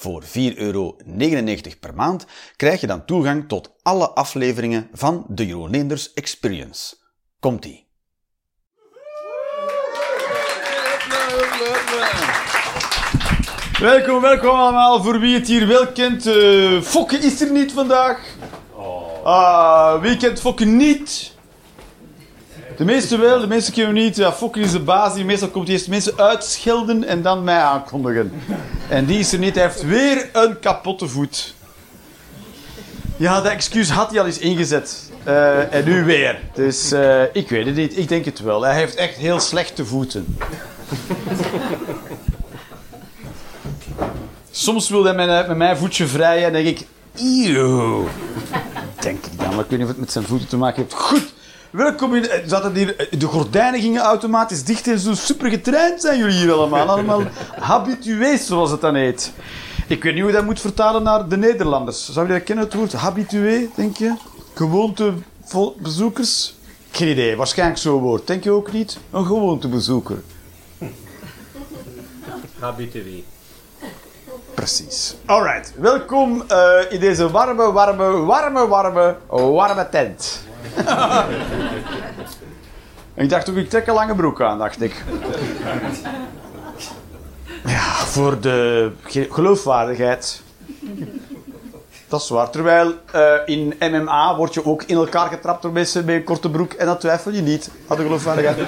Voor 4,99 euro per maand krijg je dan toegang tot alle afleveringen van de Jeroen Leenders Experience. Komt-ie! Welkom, welkom allemaal. Voor wie het hier wel kent, uh, Fokke is er niet vandaag. Ah, wie kent Fokke niet? De meeste wel, de meeste kennen we niet. Ja, Fokke is de baas. Die meestal komt eerst mensen uitschelden en dan mij aankondigen. En die is er niet. Hij heeft weer een kapotte voet. Ja, dat excuus had hij al eens ingezet. Uh, en nu weer. Dus uh, ik weet het niet. Ik denk het wel. Hij heeft echt heel slechte voeten. Soms wil hij met, met mijn voetje vrijen en denk ik... Eeuw. Denk ik dan. Maar ik weet niet of het met zijn voeten te maken heeft. Goed. Welkom in... Zaten hier, de gordijnen gingen automatisch dicht en zo super getraind zijn jullie hier allemaal. Allemaal habitués, zoals het dan heet. Ik weet niet hoe je dat moet vertalen naar de Nederlanders. Zou je dat kennen, het woord habitué, denk je? Gewoontebezoekers? Geen idee, waarschijnlijk zo'n woord. Denk je ook niet? Een gewoontebezoeker. Habitué. Precies. Alright, welkom uh, in deze warme, warme, warme, warme, warme tent. Ik dacht ook, ik trek een lange broek aan, dacht ik. Ja, voor de geloofwaardigheid. Dat is waar. Terwijl uh, in MMA word je ook in elkaar getrapt door mensen met een korte broek en dat twijfel je niet aan de geloofwaardigheid.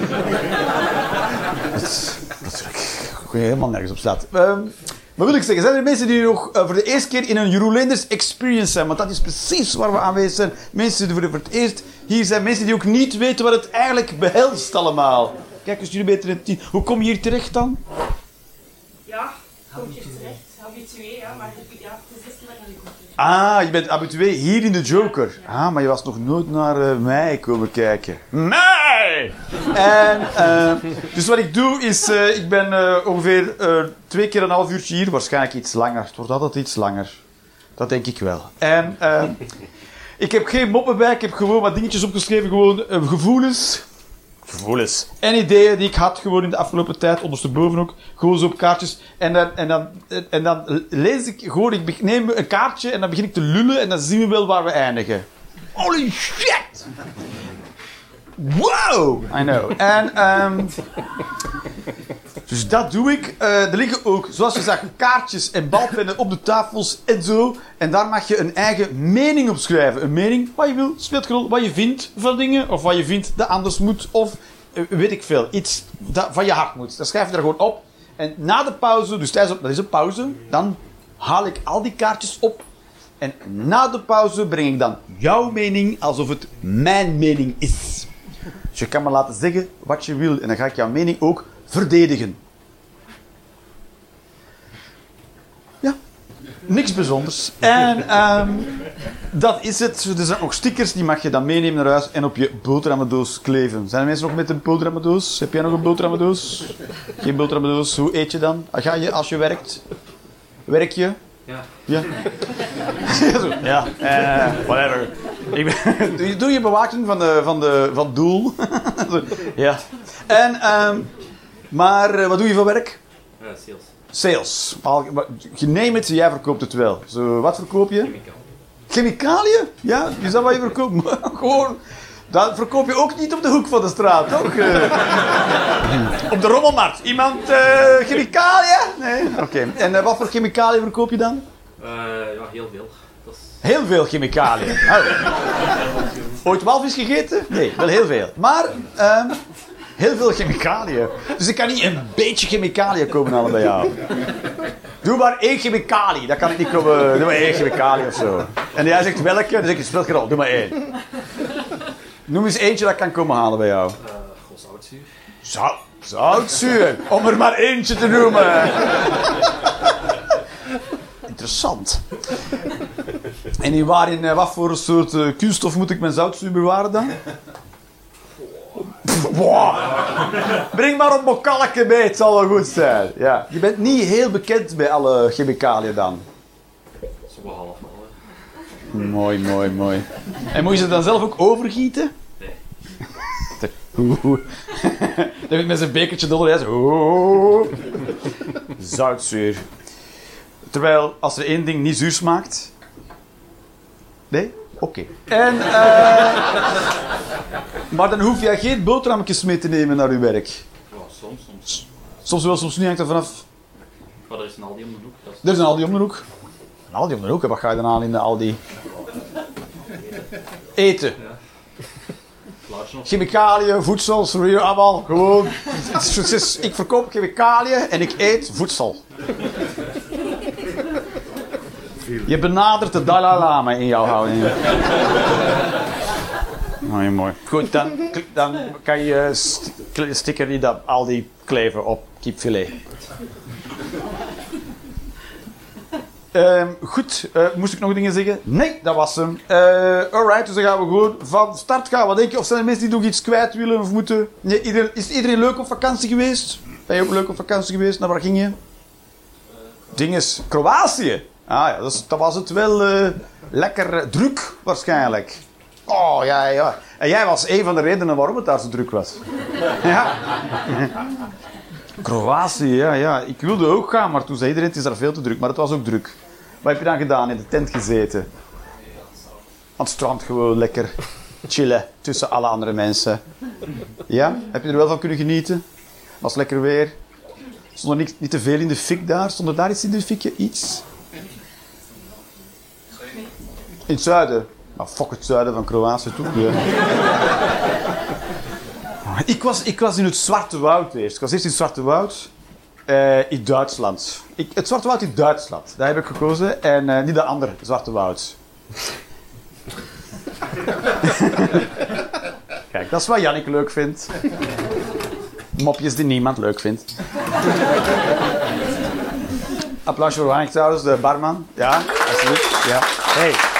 dat, natuurlijk helemaal nergens op staat. Um, maar wil ik zeggen, zijn er mensen die nog uh, voor de eerste keer in een Jeroen Lenders experience zijn? Want dat is precies waar we aanwezig zijn. Mensen die voor, voor het eerst hier zijn. Mensen die ook niet weten wat het eigenlijk behelst allemaal. Kijk eens, jullie beter het team. Hoe kom je hier terecht dan? Ja, kom je terecht. Habitué, ja. Maar ja, het is lang aan de Ah, je bent habitué hier in de Joker. Ah, maar je was nog nooit naar uh, mij komen kijken. En, uh, dus wat ik doe is, uh, ik ben ongeveer twee keer een half uurtje hier. Waarschijnlijk iets langer. Het wordt altijd iets langer. Dat denk ik wel. En ik heb geen moppen bij. Ik heb gewoon wat dingetjes opgeschreven. Gewoon gevoelens gevoelens en ideeën die ik had gewoon in de afgelopen tijd, ondersteboven ook, gewoon zo op kaartjes. En dan, en dan, en dan lees ik gewoon, ik neem een kaartje en dan begin ik te lullen en dan zien we wel waar we eindigen. Holy shit! Wow! I know. En, um, dus dat doe ik. Uh, er liggen ook, zoals je zag, kaartjes en balpennen op de tafels en zo. En daar mag je een eigen mening op schrijven. Een mening, wat je wil, speelt rol. Wat je vindt van dingen, of wat je vindt dat anders moet, of uh, weet ik veel. Iets dat van je hart moet. Dan schrijf je er gewoon op. En na de pauze, dus tijdens, dat is een pauze, dan haal ik al die kaartjes op. En na de pauze breng ik dan jouw mening alsof het mijn mening is. Dus je kan me laten zeggen wat je wil en dan ga ik jouw mening ook verdedigen. Ja, niks bijzonders. En um, dat is het. Er zijn nog stickers, die mag je dan meenemen naar huis en op je boterhammendoos kleven. Zijn er mensen nog met een boterhammendoos? Heb jij nog een boterhammendoos? Geen boterhammendoos. Hoe eet je dan? Ga je als je werkt? Werk je? Ja. Ja? ja, uh, whatever. Ik ben, doe je bewaking van, de, van, de, van het doel? ja. En, um, maar uh, wat doe je voor werk? Uh, sales. Sales. Al, je neemt het, jij verkoopt het wel. Zo, wat verkoop je? Chemical. Chemicaliën? Ja, is dat wat je verkoopt? Gewoon... Dat verkoop je ook niet op de hoek van de straat, toch? op de rommelmarkt. Iemand uh, chemicaliën? Nee? Oké. Okay. En uh, wat voor chemicaliën verkoop je dan? Uh, ja, heel veel. Dat is... Heel veel chemicaliën. Oh. Ooit walvis gegeten? Nee, wel heel veel. Maar ehm, heel veel chemicaliën. Dus ik kan niet een beetje chemicaliën komen halen bij jou. Doe maar één chemicalië. Dat kan ik niet komen. Doe maar één chemicalië of zo. En jij zegt welke? Dan zeg ik, speel geen rol. Doe maar één. Noem eens eentje dat kan komen halen bij jou. Uh, goh, zoutzuur. Zout, zoutzuur. Om er maar eentje te noemen. Interessant. En in waar in eh, wat voor soort eh, kunststof moet ik mijn zoutzuur bewaren dan? Pff, wow. Breng maar een bokalken mee, het zal wel goed zijn. Ja. Je bent niet heel bekend bij alle chemicaliën dan. Zo half. Mooi, mooi, mooi. En moet je ze dan zelf ook overgieten? Dan met zijn bekertje door. Zo. Zoutzuur. Terwijl, als er één ding niet zuur smaakt... Nee? Oké. En, eh... maar dan hoef je geen boterhammetjes mee te nemen naar je werk. Ja, soms, soms. Soms wel, soms niet, hangt er vanaf. Maar er is een Aldi om de hoek. Dat is Er is een Aldi om de hoek. Een Aldi om de hoek, en wat ga je dan aan in de Aldi? Eten. Nog. Chemicaliën, voedsel, sorry, allemaal. Gewoon. Ik verkoop chemicaliën en ik eet voedsel. Je benadert de Dalai Lama in jouw houding. Mooi, mooi. Goed, dan, dan kan je st- sticker die dat al die kleven op kipfilet. Ehm, goed, eh, moest ik nog dingen zeggen? Nee, dat was hem. Eh alright, dus dan gaan we gewoon van start gaan. Wat denk je? Of zijn er mensen die nog iets kwijt willen of moeten? Nee, is iedereen leuk op vakantie geweest? Ben je ook leuk op vakantie geweest? Naar waar ging je? Dinges, Kroatië. Ah ja, dat was het wel eh, lekker druk waarschijnlijk. Oh ja, ja. En jij was een van de redenen waarom het daar zo druk was. ja. Kroatië, ja, ja. Ik wilde ook gaan, maar toen zei iedereen, het is daar veel te druk. Maar het was ook druk. Wat heb je dan gedaan? In de tent gezeten? Aan het strand gewoon lekker chillen tussen alle andere mensen. Ja? Heb je er wel van kunnen genieten? Was lekker weer? Stond er niet, te veel in de fik daar? Stond daar iets in de fikje? Iets? In het zuiden? Nou, fuck het zuiden van Kroatië toe. Ja. Ik was, ik was in het Zwarte Woud eerst. Ik was eerst in het Zwarte Woud. eh, in Duitsland. Ik, het Zwarte Woud in Duitsland. Daar heb ik gekozen. En eh, niet de andere Zwarte Woud. Kijk, dat is wat Jannik leuk vindt. Mopjes die niemand leuk vindt. Applausje voor Jannik trouwens, de barman. Ja, alsjeblieft. Ja. Hey.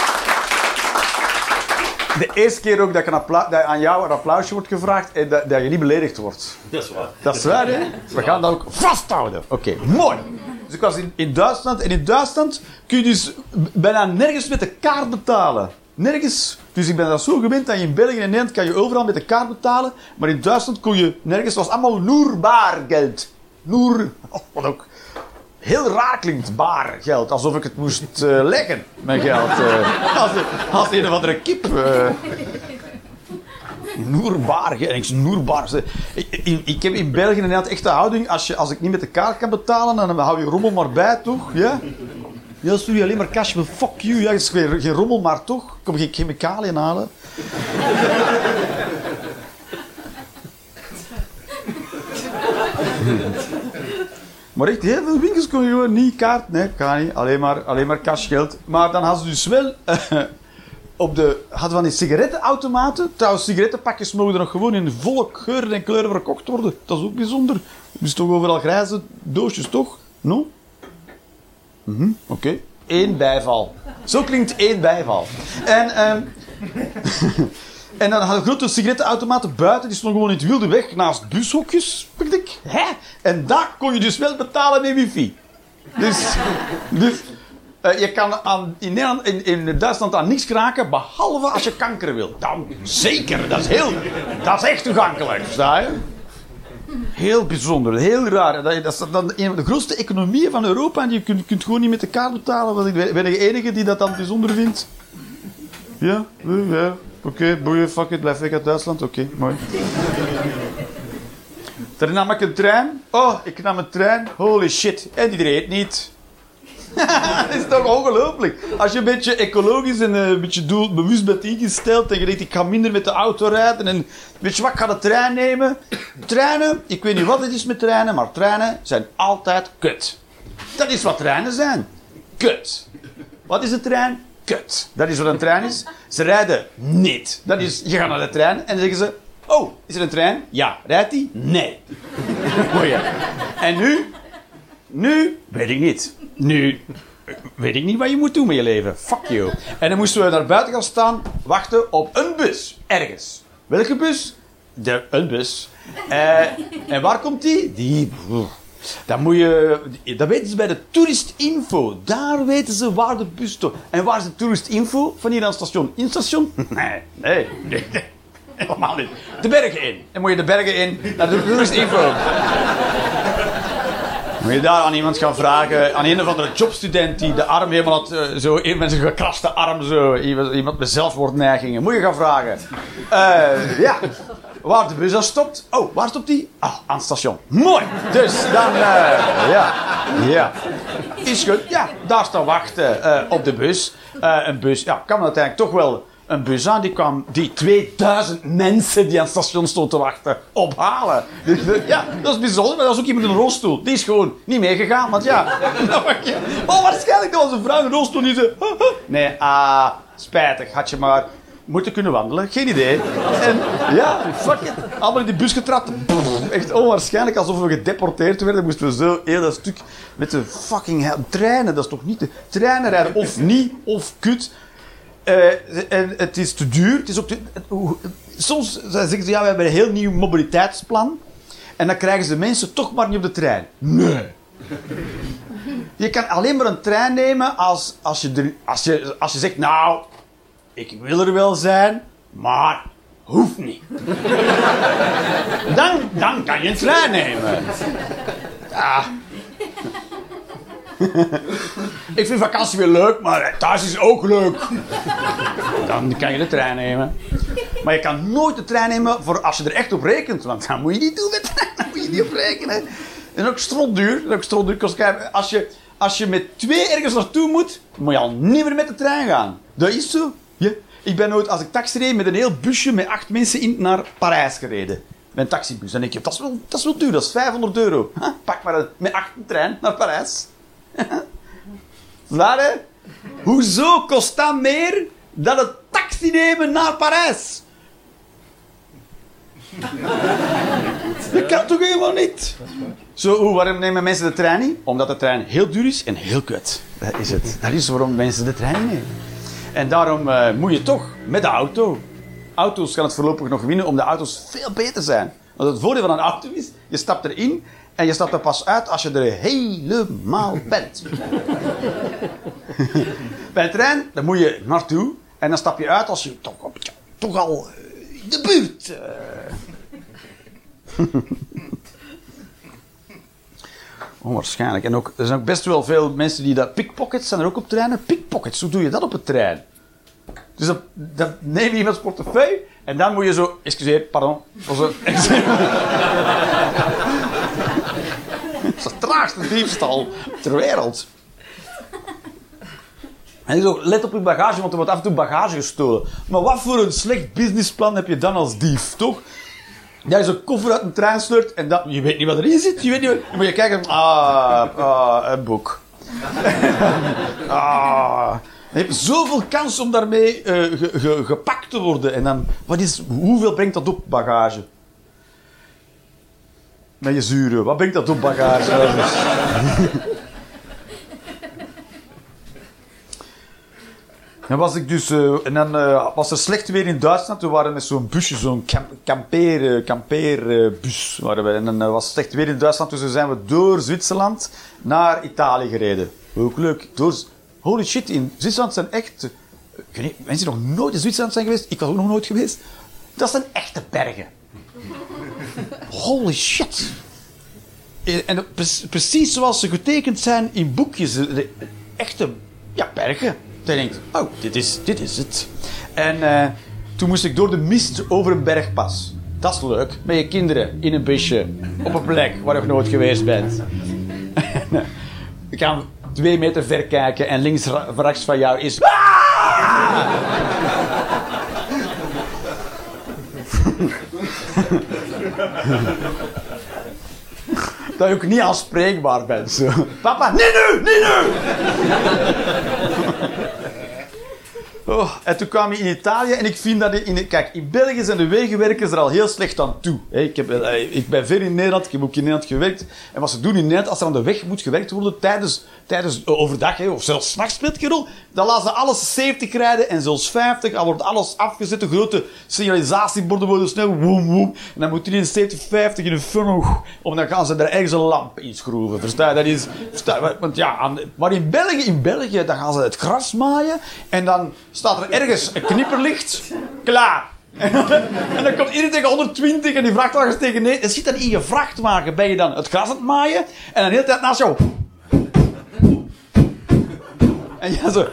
De eerste keer ook dat, ik een dat aan jou een applausje wordt gevraagd en dat, dat je niet beledigd wordt. Dat is waar. Dat is waar, hè? We gaan dat ook vasthouden. Oké, mooi. Dus ik was in, in Duitsland. En in Duitsland kun je dus bijna nergens met de kaart betalen. Nergens. Dus ik ben dat zo gewend dat je in België en Nederland kan je overal met de kaart betalen. Maar in Duitsland kon je nergens. Het was allemaal nur baargeld. Nur. Oh, wat ook. Heel raar klinkt baar geld. Alsof ik het moest eh, leggen, mijn geld. eh. als, als een of andere kip. eh. Noerbaar, hè. ik noerbaar. Ik, ik, ik heb in België inderdaad echt de houding, als, je, als ik niet met de kaart kan betalen, dan hou je rommel maar bij, toch? Ja? Ja, sorry, alleen maar cash, maar fuck you. Ja, is geen, geen rommel, maar toch. Kom geen chemicaliën halen. Maar echt, heel veel winkels kon je gewoon niet kaart. Nee, kan niet. Alleen maar, alleen maar cashgeld. Maar dan hadden ze dus wel... op de, hadden van die sigarettenautomaten. Trouwens, sigarettenpakjes mogen er nog gewoon in volle geuren en kleuren verkocht worden. Dat is ook bijzonder. Dus toch overal grijze doosjes, toch? No? Mhm, Oké. Eén bijval. Zo klinkt één bijval. En, ehm, en dan hadden grote sigarettenautomaten buiten. Die stonden gewoon in het wilde weg naast bushokjes. Ik hè? En daar kon je dus wel betalen met wifi. Dus, dus eh, je kan aan, in, Nederland, in, in Duitsland aan niks kraken, behalve als je kanker wil. Dan zeker, dat is, heel, dat is echt toegankelijk, versta je? Heel bijzonder, heel raar. Dat, dat is dan een van de grootste economieën van Europa en je kunt, kunt gewoon niet met de kaart betalen. Want ik ben, de enige die dat dan bijzonder vindt. Ja, ja. Oké, boeien, fuck it, blijf weg uit Duitsland. Oké, mooi. Daarna nam ik een trein. Oh, ik nam een trein. Holy shit. En die reed niet. dat is toch ongelooflijk. Als je een beetje ecologisch en eh, een beetje doelbewust bent ingesteld en je denkt, ik ga minder met de auto rijden en weet je wat, ik de trein nemen. Treinen, ik weet niet wat het is met treinen, maar treinen zijn altijd kut. Dat is wat treinen zijn. Kut. Wat is een trein? Kut. Dat is wat een trein is. Ze rijden niet. Dat is, je gaat naar de trein en dan zeggen ze, oh, is er een trein? Ja. Rijdt die? Nee. Goeie. En nu? Nu weet ik niet. Nu weet ik niet wat je moet doen met je leven. Fuck you. En dan moesten we naar buiten gaan staan, wachten op een bus. Ergens. Welke bus? De, een bus. Eh, en waar komt die? Die... Dan moet je... Dat weten ze bij de toeristinfo. Daar weten ze waar de bus staat. En waar is de toeristinfo? Van hier aan het station. In het station? Nee, nee. Helemaal niet. De bergen in. Dan moet je de bergen in naar de toeristinfo. Moet je daar aan iemand gaan vragen, aan een of andere jobstudent die de arm helemaal had, eh, zo, met zijn gekraste arm, zo, iemand met zelfmoordneigingen. Moet je gaan vragen. Eh, ja, waar de bus dan stopt. Oh, waar stopt die? Ah, aan het station. Mooi. Dus dan, eh, ja, ja. Is goed. Ja, daar staan wachten eh, op de bus. Eh, een bus, ja, kan uiteindelijk toch wel een bus aan. Die kwam die 2000 mensen die aan het station stonden te wachten ophalen. Dus, ja, dat is bijzonder. Maar dat was ook iemand in een rolstoel. Die is gewoon niet meegegaan. Want ja, oh, waarschijnlijk dat was een vrouw een rolstoel die ze... Nee, ah, spijtig. Had je maar moeten kunnen wandelen. Geen idee. En ja, fuck it. Allemaal in die bus getrapt. Echt onwaarschijnlijk. Alsof we gedeporteerd werden. Moesten we zo heel dat stuk met de fucking treinen. Dat is toch niet de treinen rijden. Of niet, of kut. Eh, en het is te duur. Het is ook soms zeggen ze, ja, we hebben een heel nieuw mobiliteitsplan. En dan krijgen ze mensen toch maar niet op de trein. Nee. Je kan alleen maar een trein nemen als, als, je, als, je, als je zegt, nou, ik wil er wel zijn, maar hoeft niet. Dan, dan kan je een trein nemen. Ah. Ik vind vakantie weer leuk, maar thuis is ook leuk. Dan kan je de trein nemen. Maar je kan nooit de trein nemen voor als je er echt op rekent. Want dan moet je niet doen met de trein. Dan moet je niet op rekenen. En ook strotduur. Ook Als je, als je met twee ergens naartoe moet, moet je al niet meer met de trein gaan. Dat is zo. Ja. Ik ben nooit, als ik taxi reed, met een heel busje met acht mensen in naar Parijs gereden. Een taxibus. Dan denk je, dat is wel, dat is wel duur. Dat is 500 euro. Pak maar met acht een trein naar Parijs. Waar, hè? Hoezo kost dat meer dan het taxi nemen naar Parijs? Dat kan toch helemaal niet? Zo, hoe, waarom nemen mensen de trein niet? Omdat de trein heel duur is en heel kut. Dat is het. Dat is waarom mensen de trein nemen. En daarom eh, moet je toch met de auto. Auto's gaan het voorlopig nog winnen, omdat auto's veel beter zijn. Want het voordeel van een auto is, je stapt erin en je stapt er pas uit als je er helemaal bent. Bij trein, dan moet je naartoe en dan stap je uit als je toch, toch al eh, in de buurt. Onwaarschijnlijk. En ook, er zijn ook best wel veel mensen die dat... Pickpockets zijn er ook op treinen. Pickpockets, hoe doe je dat op een trein? Dus dan, neem je iemands portefeuille en dan moet je zo... Excuseer, pardon. Of zo, excuseer. dat is de traagste diefstal ter wereld. En ook, let op je bagage, want er wordt af en toe bagage gestolen. Maar wat voor een slecht businessplan heb je dan als dief, toch? Dat je zo'n koffer uit een trein sleurt en dat, je weet niet wat erin zit. Je weet niet moet je kijken, ah, ah een boek. ah, je hebt zoveel kans om daarmee eh, ge- ge- gepakt te worden. En dan, wat is, hoeveel brengt dat op, bagage? Met je zuren, wat brengt dat op, bagage? Dan was ik dus, eh, en dan eh, was er slecht weer in Duitsland. We waren met zo'n busje, zo'n camp, kampeer, eh, kampeerbus. waren we. En dan was het slecht weer in Duitsland, dus toen zijn we door Zwitserland naar Italië gereden. Ook leuk. Door, holy shit, in Zwitserland zijn echt... ik weet mensen die nog nooit in Zwitserland zijn geweest, ik was ook nog nooit geweest. Dat zijn echte bergen. Holy shit. En precies zoals ze getekend zijn in boekjes. Echte ja, bergen. Dan denkt, oh, dit is, dit is het. En eh, toen moest ik door de mist over een bergpas. Dat is leuk. Met je kinderen in een busje. Op een plek waar je nooit geweest bent. Je kan twee meter ver kijken en links rechts van jou is... Dat je ook niet aanspreekbaar bent. Papa, niet nu, niet nu! Oh, en toen kwam hij in Italië en ik vind dat... In, kijk, in België zijn de wegenwerkers er al heel slecht aan toe. Ik, heb, eh, ik ben ver in Nederland, ik heb ook in Nederland gewerkt. En wat ze doen in Nederland, als er aan de weg moet gewerkt worden tijdens, tijdens eh, overdag, of zelfs s'nachts geen rol, dan laten ze alles 70 rijden en zelfs 50. Dan wordt alles afgezet, de grote signalisatieborden worden snel woem woem. En dan moet iedereen 70, 50 in een funnel. Of dan gaan ze er ergens een lamp in schroeven. Versta je? Dat is... Je? Want ja, maar in België, in België, dan gaan ze het gras maaien. En dan staat er ergens een knipperlicht. Klaar. En dan komt iedereen tegen 120 en die vrachtwagens tegen nee. En zit dan in je vrachtwagen, ben je dan het gras aan het maaien. En dan de hele tijd naast jou. En ja, zo.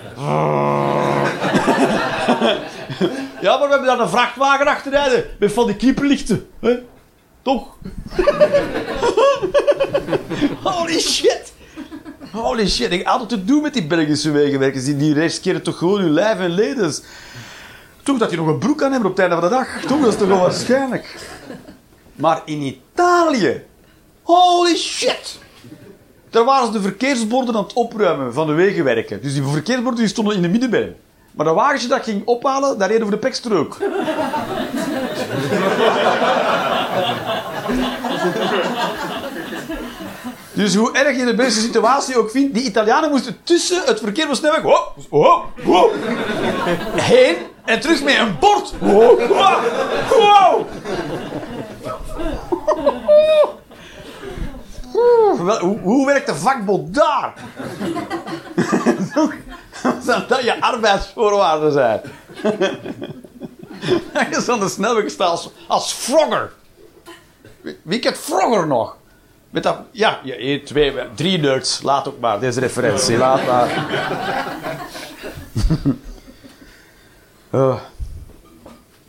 Ja, maar we hebben daar een vrachtwagen achter rijden. Met van die knipperlichten. Toch? Holy shit. Holy shit. Ik had het te doen met die Belgische wegenwerkers. Die, die toch gewoon hun lijf en leden. Toch dat je nog een broek kan hebben op het einde van de dag. Toch, dat is toch wel waarschijnlijk. Maar in Italië. Holy shit. Daar waren ze de verkeersborden aan het opruimen van de wegenwerken. Dus die verkeersborden die stonden in de middenberm. Maar dat wagentje dat ging ophalen, daar reden we de pekstrook. Dus hoe erg je de beste situatie ook vindt, die Italianen moesten tussen het verkeer van snelweg... Wow, wow, wow, heen en terug met een bord. Wel, Hoe, werkt de vakbond daar? Dat je arbeidsvoorwaarden zijn? Dat zo aan de snelweg staat als, als Frogger. Wie kent Frogger nog? Met dat, ja, twee, drie nerds. Laat ook maar, deze referentie. Laat maar. Eh,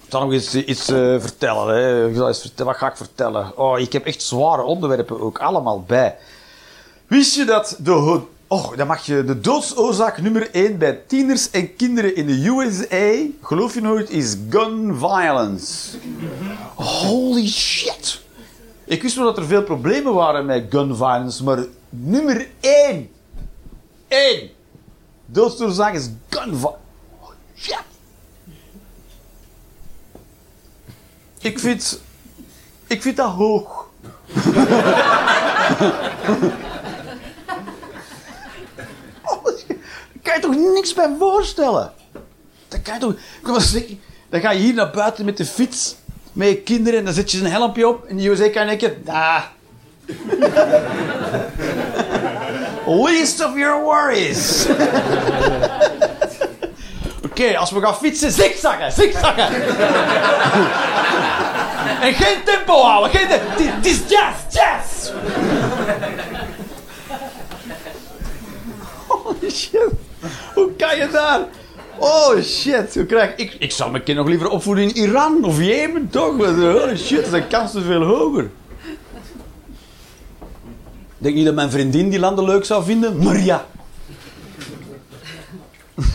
ik zal nog eens iets eh, vertellen. Hè. Ik zal eens vertellen. Wat ga ik vertellen? Oh, ik heb echt zware onderwerpen ook allemaal bij. Wist je dat de... Oh, dan mag je de doodsoorzaak nummer 1 bij tieners en kinderen in de USA, geloof je nooit, is gun violence. Holy shit. Ik wist wel dat er veel problemen waren met gun violence, maar nummer 1. 1. Doodsoorzaak is gun violence. Shit. Ik vind... Ik vind dat hoog. Daar kan je toch niks bij voorstellen? Dat kan je toch... Dan ga je hier naar buiten met de fiets, met je kinderen, en dan zet je een helmpje op, en die USA kan denken, nah. Least of your worries. Oké, als we gaan fietsen, zigzaggen, zigzaggen. en geen tempo houden, geen tempo. Het is jazz, jazz. Holy shit. Hoe kan je daar? Oh shit. Ik... Ik zou mijn kind nog liever opvoeden in Iran of Jemen, toch? Want, Holy shit, is de kans veel hoger. Ik denk niet dat mijn vriendin die landen leuk zou vinden, maar ja.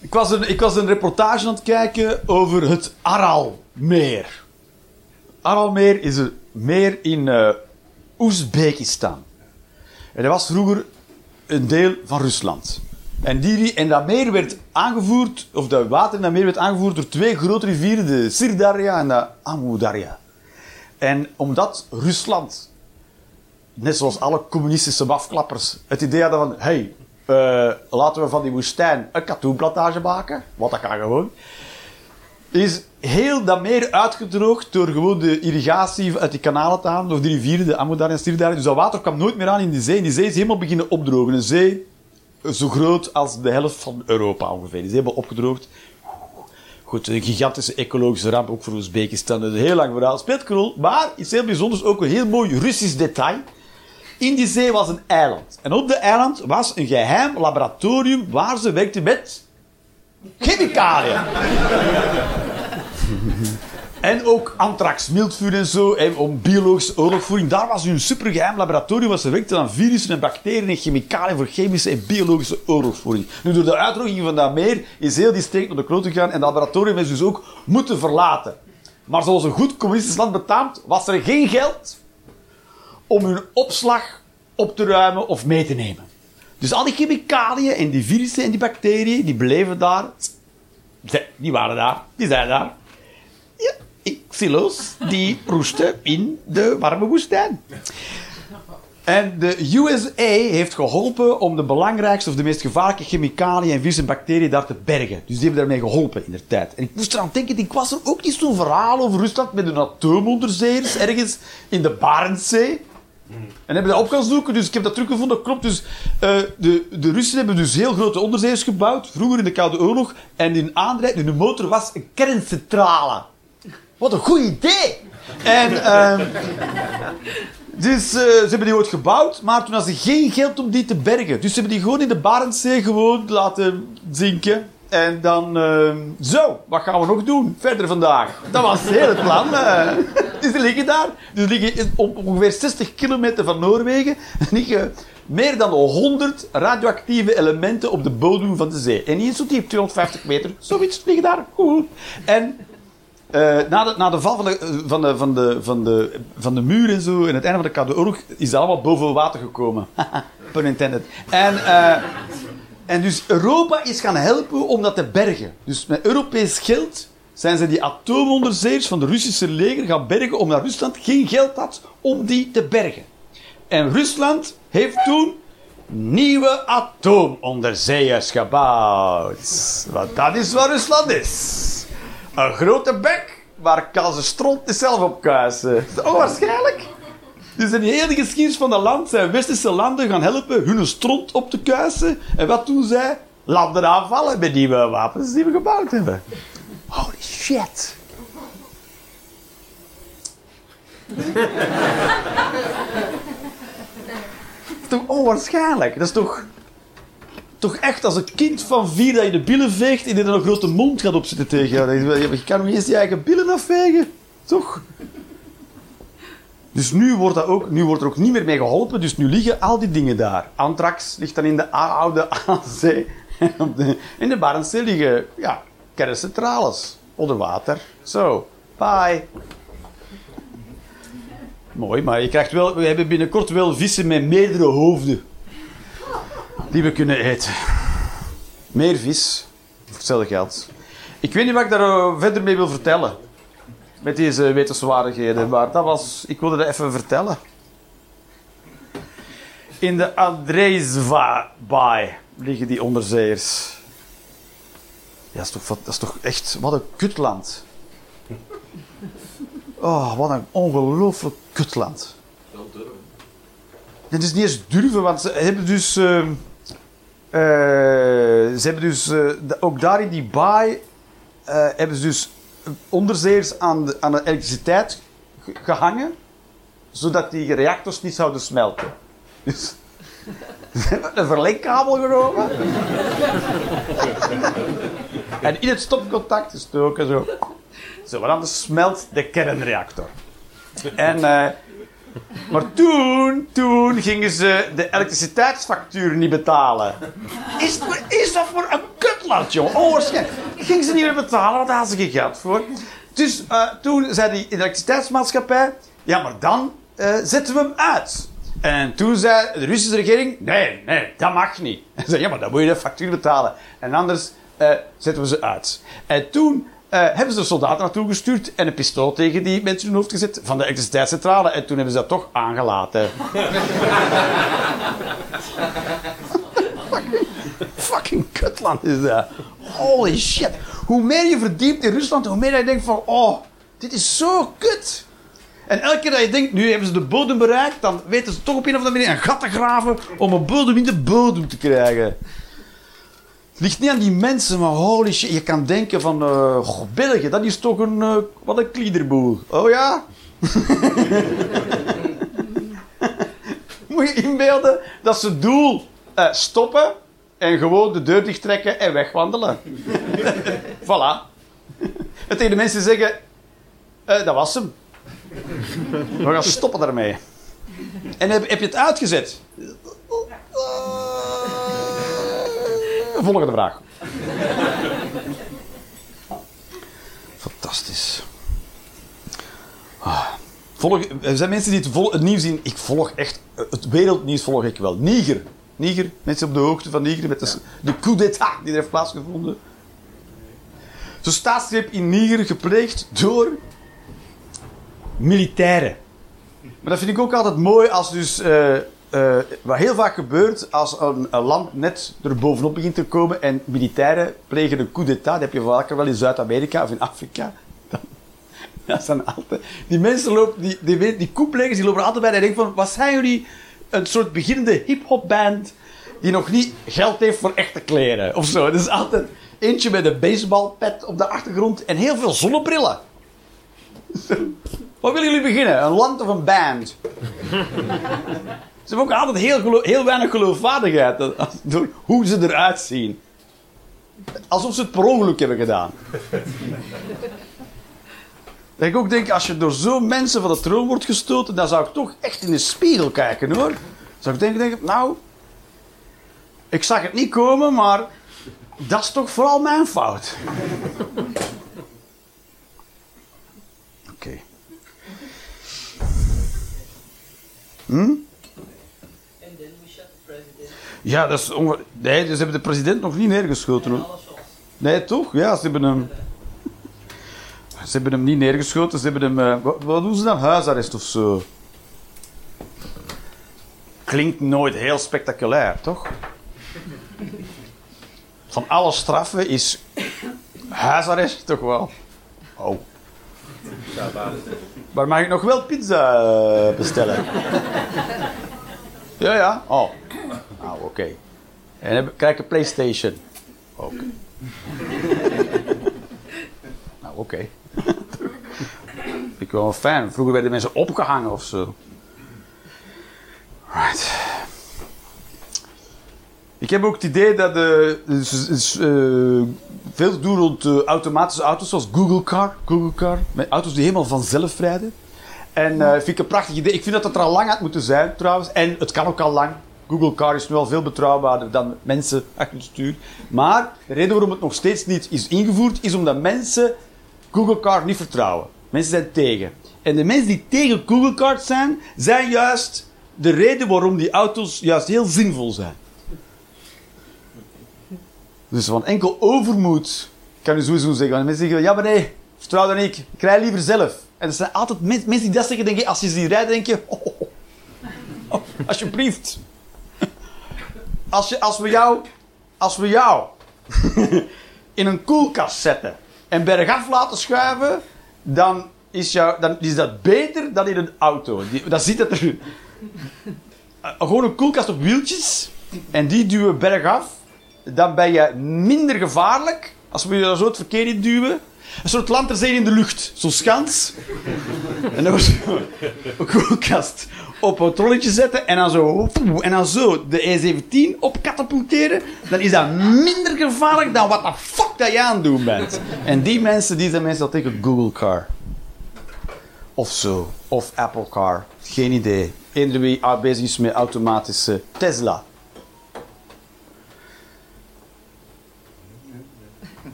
ik, was een, ik was een reportage aan het kijken over het Aralmeer. Aralmeer is een meer in eh Oezbekistan. En dat was vroeger een deel van Rusland. En, die, en dat meer werd aangevoerd, of dat water in dat meer werd aangevoerd door twee grote rivieren, de Sirdarya en de Amudarya. En omdat Rusland, net zoals alle communistische mafklappers, het idee hadden van, hey, eh, laten we van die woestijn een katoenplantage maken, want dat kan gewoon, is heel dat meer uitgedroogd door gewoon de irrigatie uit die kanalen te halen, door die rivieren, de Amudarya en Sirdarya. Dus dat water kwam nooit meer aan in die zee. En die zee is helemaal beginnen opdrogen. Een zee zo groot als de helft van Europa ongeveer. Die is helemaal opgedroogd. Goed, een gigantische ecologische ramp, ook voor Oezbekistan. Een heel lang verhaal. Speelt maar iets heel bijzonders, ook een heel mooi Russisch detail. In die zee was een eiland. En op de eiland was een geheim laboratorium waar ze werkten met chemicaliën. En ook anthrax, miltvuur en zo, en om biologische oorlogvoering. Daar was hun supergeheim laboratorium waar ze werkten aan virussen en bacteriën en chemicaliën voor chemische en biologische oorlogvoering. Nu, door de uitdroging van dat meer is heel die streek naar de kloot gegaan en dat laboratorium is dus ook moeten verlaten. Maar zoals een goed communistisch land betaamt, was er geen geld om hun opslag op te ruimen of mee te nemen. Dus al die chemicaliën en die virussen en die bacteriën, die bleven daar. Die waren daar, die zijn daar. Silo's, die roesten in de warme woestijn. En de USA heeft geholpen om de belangrijkste of de meest gevaarlijke chemicaliën en virussen en bacteriën daar te bergen. Dus die hebben daarmee geholpen in de tijd. En ik moest eraan denken, ik was er ook niet zo'n verhaal over Rusland met een atoomonderzeers ergens in de Barentszee. En hebben dat op gaan zoeken, dus ik heb dat teruggevonden. Klopt, dus eh, de, de Russen hebben dus heel grote onderzeeërs gebouwd, vroeger in de Koude Oorlog. En hun aandrijving, hun motor was een kerncentrale. Wat een goed idee! En, ehm, dus eh, ze hebben die ooit gebouwd, maar toen hadden ze geen geld om die te bergen. Dus ze hebben die gewoon in de Barentszee gewoon laten zinken. En dan, ehm, zo, wat gaan we nog doen verder vandaag? Dat was het plan. eh. dus die liggen daar. Die liggen op ongeveer 60 kilometer van Noorwegen. liggen meer dan 100 radioactieve elementen op de bodem van de zee. En niet zo diep, 250 meter. Zoiets liggen daar. Goed. En eh, na, de, na de val van de, van, de, van, de, van, de, van de muur en zo, en het einde van de Koude Oorlog, is dat allemaal boven water gekomen. Pun intended. En, eh, en dus Europa is gaan helpen om dat te bergen. Dus met Europees geld zijn ze die atoomonderzeers van de Russische leger gaan bergen, omdat Rusland geen geld had om die te bergen. En Rusland heeft toen nieuwe atoomonderzeeërs gebouwd. Want dat is wat Rusland is. Een grote bek waar kan ze stront niet zelf op kuisen. Oh, waarschijnlijk. Dus in de hele geschiedenis van dat land zijn westerse landen gaan helpen hun stront op te kuisen. En wat doen zij? Landen aanvallen met nieuwe wapens die we gebouwd hebben. Holy shit. Dat is toch onwaarschijnlijk? Dat is toch... Toch echt als een kind van vier dat je de billen veegt en die er een grote mond gaat opzitten tegen jou. Je kan nog eens je eigen billen afvegen. Toch? Dus nu wordt, dat ook, nu wordt er ook niet meer mee geholpen. Dus nu liggen al die dingen daar. Anthrax ligt dan in de oude de- In de Barentszee liggen ja, kerncentrales. Onder water. Zo. Bye. Mooi, maar je krijgt wel, we hebben binnenkort wel vissen met meerdere hoofden. Die we kunnen eten. Meer vis. Voor hetzelfde geld. Ik weet niet wat ik daar eh, verder mee wil vertellen. Met deze wetenswaardigheden. Maar dat was... Ik wilde dat even vertellen. In de Andreesva-baai liggen die onderzeeërs. Ja, dat is, toch, dat is toch echt... Wat een kutland. Oh, wat een ongelooflijk kutland. Wel durven. Dit is niet eens durven, want ze hebben dus. ehm, eh, ze hebben dus. eh, ook daar in die baai. eh, hebben ze dus onderzeers aan de, aan de elektriciteit ge- gehangen. zodat die reactors niet zouden smelten. Dus. Ze hebben een verlengkabel genomen. en in het stopcontact gestoken zo. Zo, want anders smelt de kernreactor. En. maar toen, toen gingen ze de elektriciteitsfactuur niet betalen. Is, is dat voor een kutland, joh? Onwaarschijnlijk. Gingen ze niet meer betalen, daar hadden ze geld voor. Dus eh, toen zei die elektriciteitsmaatschappij... Ja, maar dan eh, zetten we hem uit. En toen zei de Russische regering... Nee, nee, dat mag niet. En zei, ja, maar dan moet je de factuur betalen. En anders eh, zetten we ze uit. En toen eh, hebben ze er soldaten naartoe gestuurd en een pistool tegen die mensen in hun hoofd gezet van de elektriciteitscentrale. En toen hebben ze dat toch aangelaten. Fucking kutland is dat. Holy shit. Hoe meer je verdiept in Rusland, hoe meer je denkt van... Oh, dit is zo kut. En elke keer dat je denkt, nu hebben ze de bodem bereikt, dan weten ze toch op een of andere manier een gat te graven om een bodem in de bodem te krijgen. Ligt niet aan die mensen, maar holy shit. Je kan denken van, eh goh, dat is toch een, eh, wat een kliederboel. Oh ja? Moet je inbeelden dat ze doel eh, stoppen en gewoon de deur dicht trekken en wegwandelen. voilà. En tegen de mensen zeggen, dat was hem. We gaan stoppen daarmee. En heb, heb je het uitgezet? Volgende vraag. Fantastisch. Ah. Volg, er zijn mensen die het, vol, het nieuws zien. Ik volg echt... Het wereldnieuws volg ik wel. Niger. Niger? Mensen op de hoogte van Niger met de, de coup d'état die er heeft plaatsgevonden. Zo'n staatsgreep in Niger gepleegd door militairen. Maar dat vind ik ook altijd mooi als dus... eh, eh, wat heel vaak gebeurt als een, land net er bovenop begint te komen en militairen plegen een coup d'état. Dat heb je vaker wel in Zuid-Amerika of in Afrika. Dat zijn altijd, die mensen lopen, die, die, die coupplegers, die lopen er altijd bij en denken van, wat zijn jullie? Een soort beginnende hip-hop band die nog niet geld heeft voor echte kleren of zo. Dat is altijd eentje met een baseballpet op de achtergrond en heel veel zonnebrillen. Wat willen jullie beginnen? Een land of een band? Ze hebben ook altijd heel, heel weinig geloofwaardigheid als- door hoe ze eruit zien. Alsof ze het per ongeluk hebben gedaan. Dat ik ook denk, als je door zo'n mensen van de troon wordt gestoten, dan zou ik toch echt in de spiegel kijken hoor. Zou ik denken, nou, ik zag het niet komen, maar dat is toch vooral mijn fout. Oké. Hm? Ja, dat is onge- Nee, ze hebben de president nog niet neergeschoten. Nee, toch? Ja, ze hebben hem. Ze hebben hem niet neergeschoten, ze hebben hem. eh, wat, wat doen ze dan? Huisarrest of zo. Klinkt nooit heel spectaculair, toch? Van alle straffen is huisarrest toch wel. Oh. Maar mag ik nog wel pizza eh, bestellen? Ja, ja. Oh. Nou, oké. En heb, krijg een PlayStation? Oké. nou, oké. Ik wel fijn. Vroeger werden mensen opgehangen of zo. Right. Ik heb ook het idee dat de, dus, dus, eh, veel te doen rond eh, automatische auto's zoals Google Car. Google Car. Met auto's die helemaal vanzelf rijden. En eh, vind ik een prachtig idee. Ik vind dat het er al lang had moeten zijn trouwens. En het kan ook al lang. Google Car is nu al veel betrouwbaarder dan mensen achter het stuur. Maar de reden waarom het nog steeds niet is ingevoerd, is omdat mensen Google Car niet vertrouwen. Mensen zijn tegen. En de mensen die tegen Google Car zijn, zijn juist de reden waarom die auto's juist heel zinvol zijn. Dus van enkel overmoed kan je sowieso zeggen. Want mensen zeggen, ja maar nee, vertrouw dan niet. Ik rij liever zelf. En er zijn altijd men- mensen die dat zeggen, denk je, als je ze ziet rijden, denk je, oh, oh, oh, alsjeblieft. Als, je, als we jou, als we jou in een koelkast zetten en bergaf laten schuiven, dan is, jou, dan is dat beter dan in een auto. Die, dan zit het er. Eh, gewoon een koelkast op wieltjes en die duwen bergaf. Dan ben je minder gevaarlijk als we je zo het verkeer in duwen. Een soort lanterzee in de lucht, zo'n schans. En dan was een koelkast op een trolletje zetten en dan zo, en dan zo de E17 op katapulteren, dan is dat minder gevaarlijk dan wat de fuck dat je aan het doen bent. En die mensen, die zijn mensen dat tegen Google Car. Of zo. Of Apple Car. Geen idee. Eender wie ah, bezig is met automatische Tesla.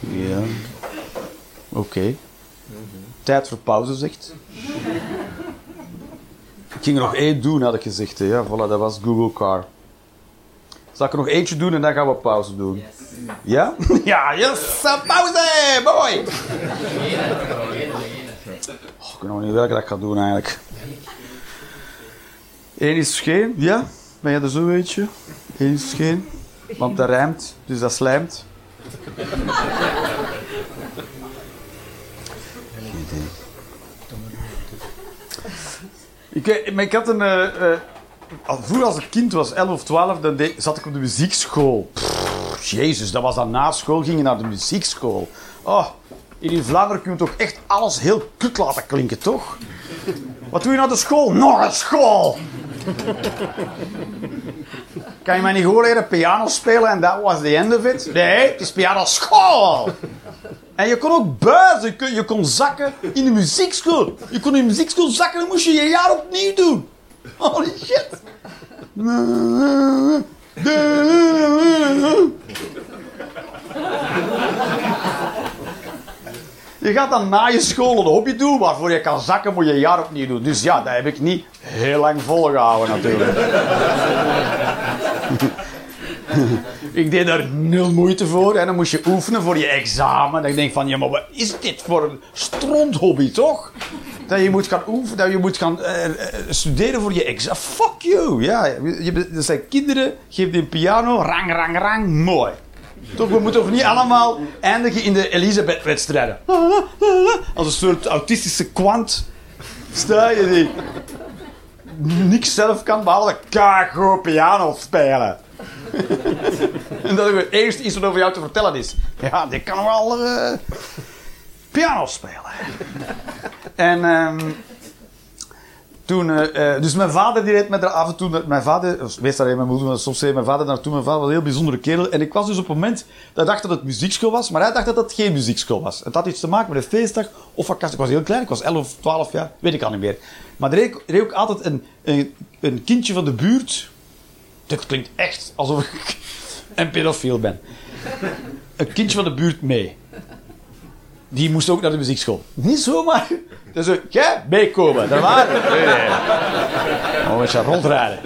Ja. Oké. Tijd voor pauze, zegt. Ik ging er nog één doen, had ik gezegd. hè. Ja, voilà, dat was Google Car. Zal ik er nog eentje doen en dan gaan we pauze doen? Ja? Ja, yes! eh, Pauze! Mooi! Oh, ik weet nog niet welke dat ik ga doen eigenlijk. Eén is geen, ja? Ben jij er zo eentje? Eén is geen. Want dat rijmt, dus dat slijmt. Ik, ik had een... al vroeger als ik kind was, 11 of 12, dan zat ik op de muziekschool. Jezus, dat was dan na school, ging je naar de muziekschool. Oh, in Vlaanderen kun je toch echt alles heel kut laten klinken, toch? Wat doe je naar de school? Nog een school! Kan je mij niet gewoon leren piano spelen en that was the end of it? Nee, het is piano school! En je kon ook buizen, je kon, zakken in de muziekschool. Je kon in de muziekschool zakken, dan moest je je jaar opnieuw doen. Holy shit! Je gaat dan na je school een hobby doen waarvoor je kan zakken, moet je jaar opnieuw doen. Dus ja, dat heb ik niet heel lang volgehouden natuurlijk. Ik deed daar nul moeite voor. En dan moest je oefenen voor je examen. Dan denk ik van, ja, maar wat is dit voor een stronthobby, toch? Dat je moet gaan oefenen, dat je moet gaan eh, eh, studeren voor je examen. Fuck you! Ja, je, dat zijn kinderen, geef die een piano, rang, rang, rang, mooi. Toch, we moeten toch niet allemaal eindigen in de Elisabeth-wedstrijden. Als een soort autistische kwant. Sta je die niks zelf kan, behalve kago piano spelen. en dat het eerst iets wat over jou te vertellen is. Ja, die kan wel eh, piano spelen. en ehm, toen, eh, eh, dus mijn vader die reed met er af en toe, mijn vader, meestal reed mijn moeder, soms reed mijn vader naartoe. Mijn vader was een heel bijzondere kerel. En ik was dus op het moment dat dacht dat het muziekschool was, maar hij dacht dat het geen muziekschool was. Het had iets te maken met een feestdag of vakantie. Ik was heel klein, ik was 11 of 12 jaar, weet ik al niet meer. Maar er er reed ook altijd een, een, een kindje van de buurt. Dit klinkt echt alsof ik een pedofiel ben. Een kindje van de buurt mee. Die moest ook naar de muziekschool. Niet zomaar. Dus jij meekomen, dat waar? Nee, nee. Oh, we gaan rondrijden.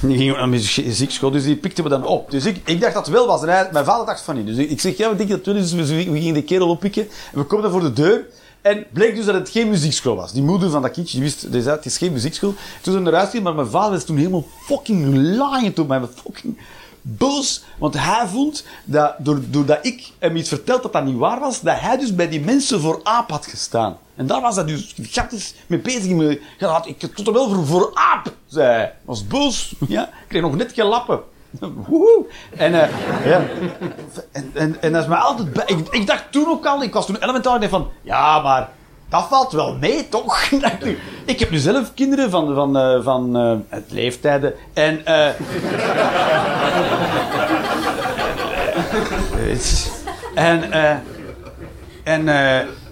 Die ging naar de muziekschool, dus die pikte me dan op. Dus ik, ik dacht dat het wel was. En hij, mijn vader dacht van niet. Dus ik, ik zeg, ja, we denken dat het wel is. Dus we, we gingen de kerel oppikken. En we komen dan voor de deur. En bleek dus dat het geen muziekschool was. Die moeder van dat kindje, die wist, die zei, het is geen muziekschool. Toen ze eruit ging, maar mijn vader was toen helemaal fucking laaiend op mij. Fucking boos. Want hij vond dat, doordat ik hem iets verteld dat dat niet waar was, dat hij dus bij die mensen voor aap had gestaan. En daar was hij dus gigantisch mee bezig. Ja, ik stond er wel voor, voor aap, zei hij. was boos. Ja, ik kreeg nog net geen lappen. Woehoe. En, eh, ja. en, en, en dat is mij altijd bij. Ik, ik dacht toen ook al, ik was toen elementair, ik dacht van, ja, maar dat valt wel mee, toch? Ik. heb nu zelf kinderen van, van, eh, van het leeftijden. En, en, en,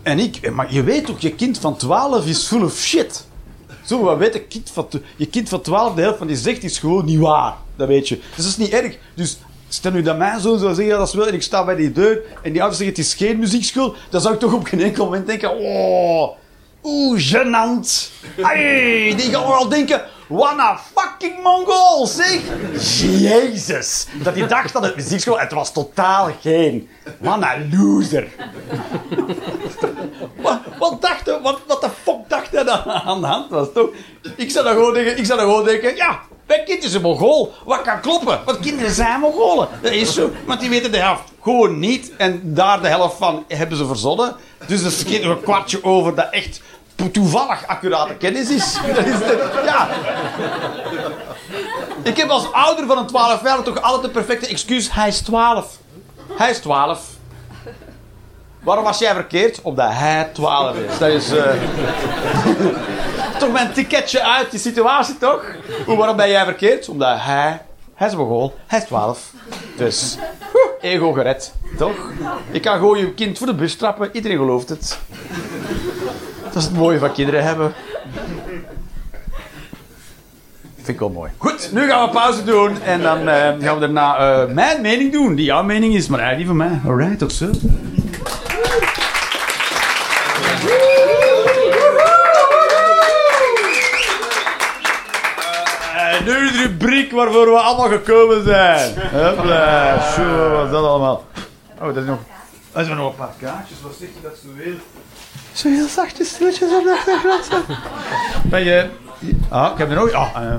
en ik, maar je weet toch, je kind van 12 is full of shit. Zo, wat weet een kind van, je kind van 12, de helft van die zegt is gewoon niet waar. Dat weet je. Dus dat is niet erg. Dus stel nu dat mijn zoon zou zeggen, dat wel, en ik sta bij die deur, en die ouders zeggen, het is geen muziekschool, dan zou ik toch op geen enkel moment denken, oh, oeh, gênant. Ai, die gaan wel denken, what a fucking mongool, zeg. Jezus. Dat hij dacht dat het muziekschool, het was totaal geen. What a loser. Wat, dacht hij, wat, wat de fuck dacht hij dat aan de hand was, toch? Ik zou dan gewoon denken, ik zou dan gewoon denken, ja, kind is een mongool. Wat kan kloppen? Want kinderen zijn mongolen. Dat is zo. Want die weten de helft gewoon niet. En daar de helft van hebben ze verzonnen. Dus er schiet een kwartje over dat echt toevallig accurate kennis is. Dat is de- ja. Ik heb als ouder van een 12 jaar toch altijd een perfecte excuus. Hij is 12. Hij is 12. Waarom was jij verkeerd? Omdat hij 12 is. Dat is. eh, toch mijn ticketje uit die situatie, toch? Hoe, waarom ben jij verkeerd? Omdat hij... Hij is Mongool. Hij is 12. Dus... ego gered. Toch? Ik kan gewoon je kind voor de bus trappen. Iedereen gelooft het. Dat is het mooie van kinderen hebben. Vind ik wel mooi. Goed, nu gaan we pauze doen. En dan eh, gaan we daarna eh, mijn mening doen. Die jouw mening is, maar eigenlijk die van mij. Alright, tot zo. Nu de rubriek waarvoor we allemaal gekomen zijn. Hopla, zo was dat allemaal. Oh, dat is nog... Er zijn nog een paar kaartjes. Wat zeg je dat zo heel... Zo heel zachtjes, stilletjes op de glas. Ben je... Ah, ik heb er nog... Ah, uh.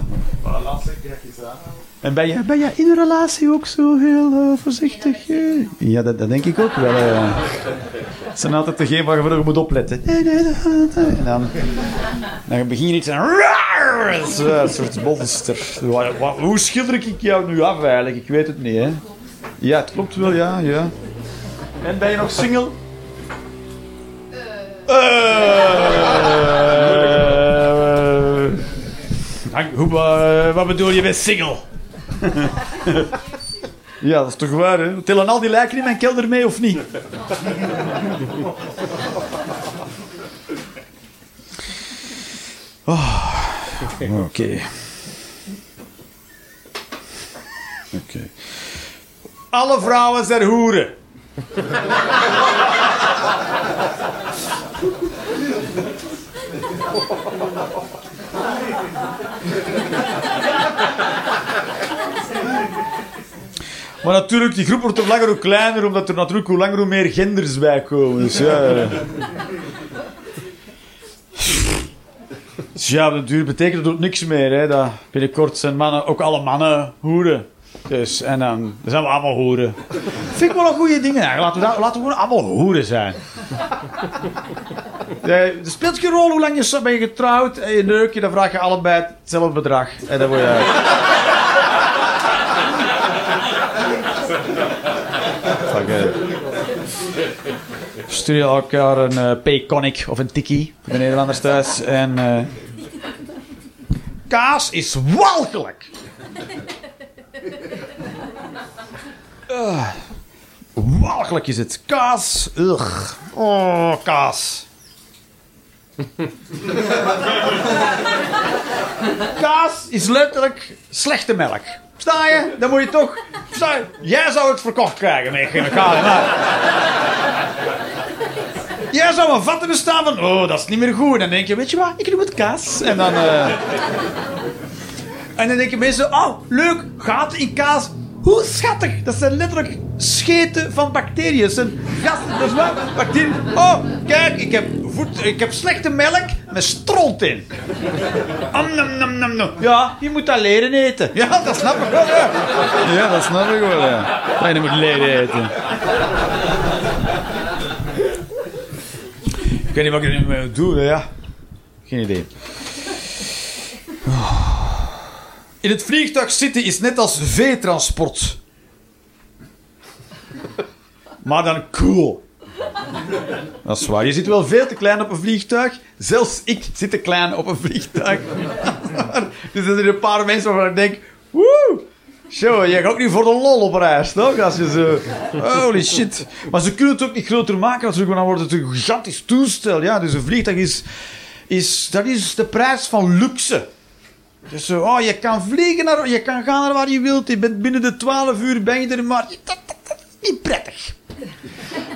En ben je, ben je in een relatie ook zo heel eh, voorzichtig? Ja, dat, dat denk ik ook wel. eh. Het zijn altijd degenen waar je moet opletten. Nee, nee, nee, nee. En dan, dan begin je iets aan... Zo, Een soort monster. Wat- wat- Hoe schilder ik jou nu af eigenlijk? Ik weet het niet, hè. Ja, het klopt wel, ja, ja. En ben je nog single? Eh. Hank, hoe, eh, wat bedoel je met single? ja, dat is toch waar, hè? Tellen al die lijken in mijn kelder mee, of niet? Oh, Oké. Oké. Alle vrouwen zijn hoeren. Maar natuurlijk, die groep wordt hoe langer hoe kleiner, omdat er natuurlijk hoe langer hoe meer genders bij komen. Dus ja... Dus ja, natuurlijk betekent dat ook niks meer. Hè. Dat binnenkort zijn mannen, ook alle mannen, hoeren. Dus, en dan, zijn we allemaal hoeren. Vind ik wel een goede ding eigenlijk. Laten we, laten we gewoon allemaal hoeren zijn. Ja, Het speelt geen rol hoe lang je zo ben je getrouwd en je neuk je, dan vraag je allebei hetzelfde bedrag. En dan word je... Fuck it. Stuur elkaar een P-conic of een tikkie voor de Nederlanders thuis. En eh, kaas is walgelijk. Uh, walgelijk is het. Kaas. Ugh. Oh, kaas. kaas is letterlijk slechte melk. Sta je? Dan moet je toch... Jij zou het verkocht krijgen met chemicaliën. Maar... Jij zou een vatten bestaan van... Oh, dat is niet meer goed. En dan denk je, weet je wat? Ik doe het kaas. En dan... eh, En dan denken mensen... Oh, leuk. Gaten in kaas. Hoe schattig. Dat zijn letterlijk scheten van bacteriën. Dat zijn gasten. Dat is wat? Bacteriën. Oh, kijk. Ik heb, voet, ik heb slechte melk met stront in. Am, nam, nam, nam, nam. Ja, je moet dat leren eten. Ja, dat snap ik wel, ja. Ja, dat snap ik wel, ja. Dat je moet leren eten. Ik weet niet wat ik nu mee moet doen, hè, ja. Geen idee. In het vliegtuig zitten is net als veetransport. Maar dan cool. Dat is waar. Je zit wel veel te klein op een vliegtuig. Zelfs ik zit te klein op een vliegtuig. dus er zijn een paar mensen waarvan ik denk... Woe! Zo, jij gaat ook niet voor de lol op reis, toch? Als je zo... Holy shit. Maar ze kunnen het ook niet groter maken natuurlijk, want dan wordt het een gigantisch toestel. Ja, dus een vliegtuig is... is dat is de prijs van luxe. Dus zo, oh, je kan vliegen naar... Je kan gaan naar waar je wilt. Je bent binnen de 12 uur ben je er, maar... Dat, dat, dat is niet prettig.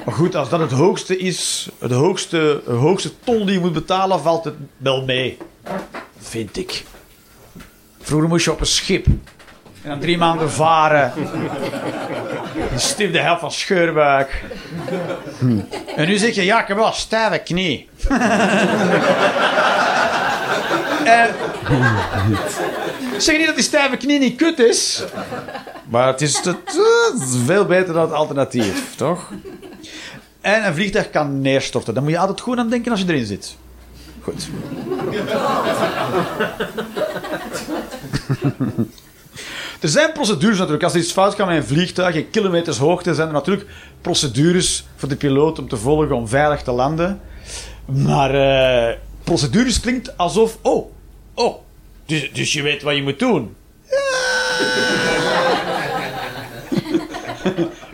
Maar goed, als dat het hoogste is, de hoogste, de hoogste tol die je moet betalen, valt het wel mee. Vind ik. Vroeger moest je op een schip. En dan drie maanden varen. Je stief de helft van scheurbuik. En nu zeg je, ja, ik heb wel stijve knie. en... Zeg niet dat die stijve knie niet kut is. Maar het is, het, het is veel beter dan het alternatief, toch? En een vliegtuig kan neerstorten. Dan moet je altijd goed aan denken als je erin zit. Goed. Er zijn procedures natuurlijk. Als er iets fout gaat met een vliegtuig in kilometers hoogte, zijn er natuurlijk procedures voor de piloot om te volgen om veilig te landen. Maar eh, procedures klinkt alsof. Oh, oh. Dus, dus je weet wat je moet doen.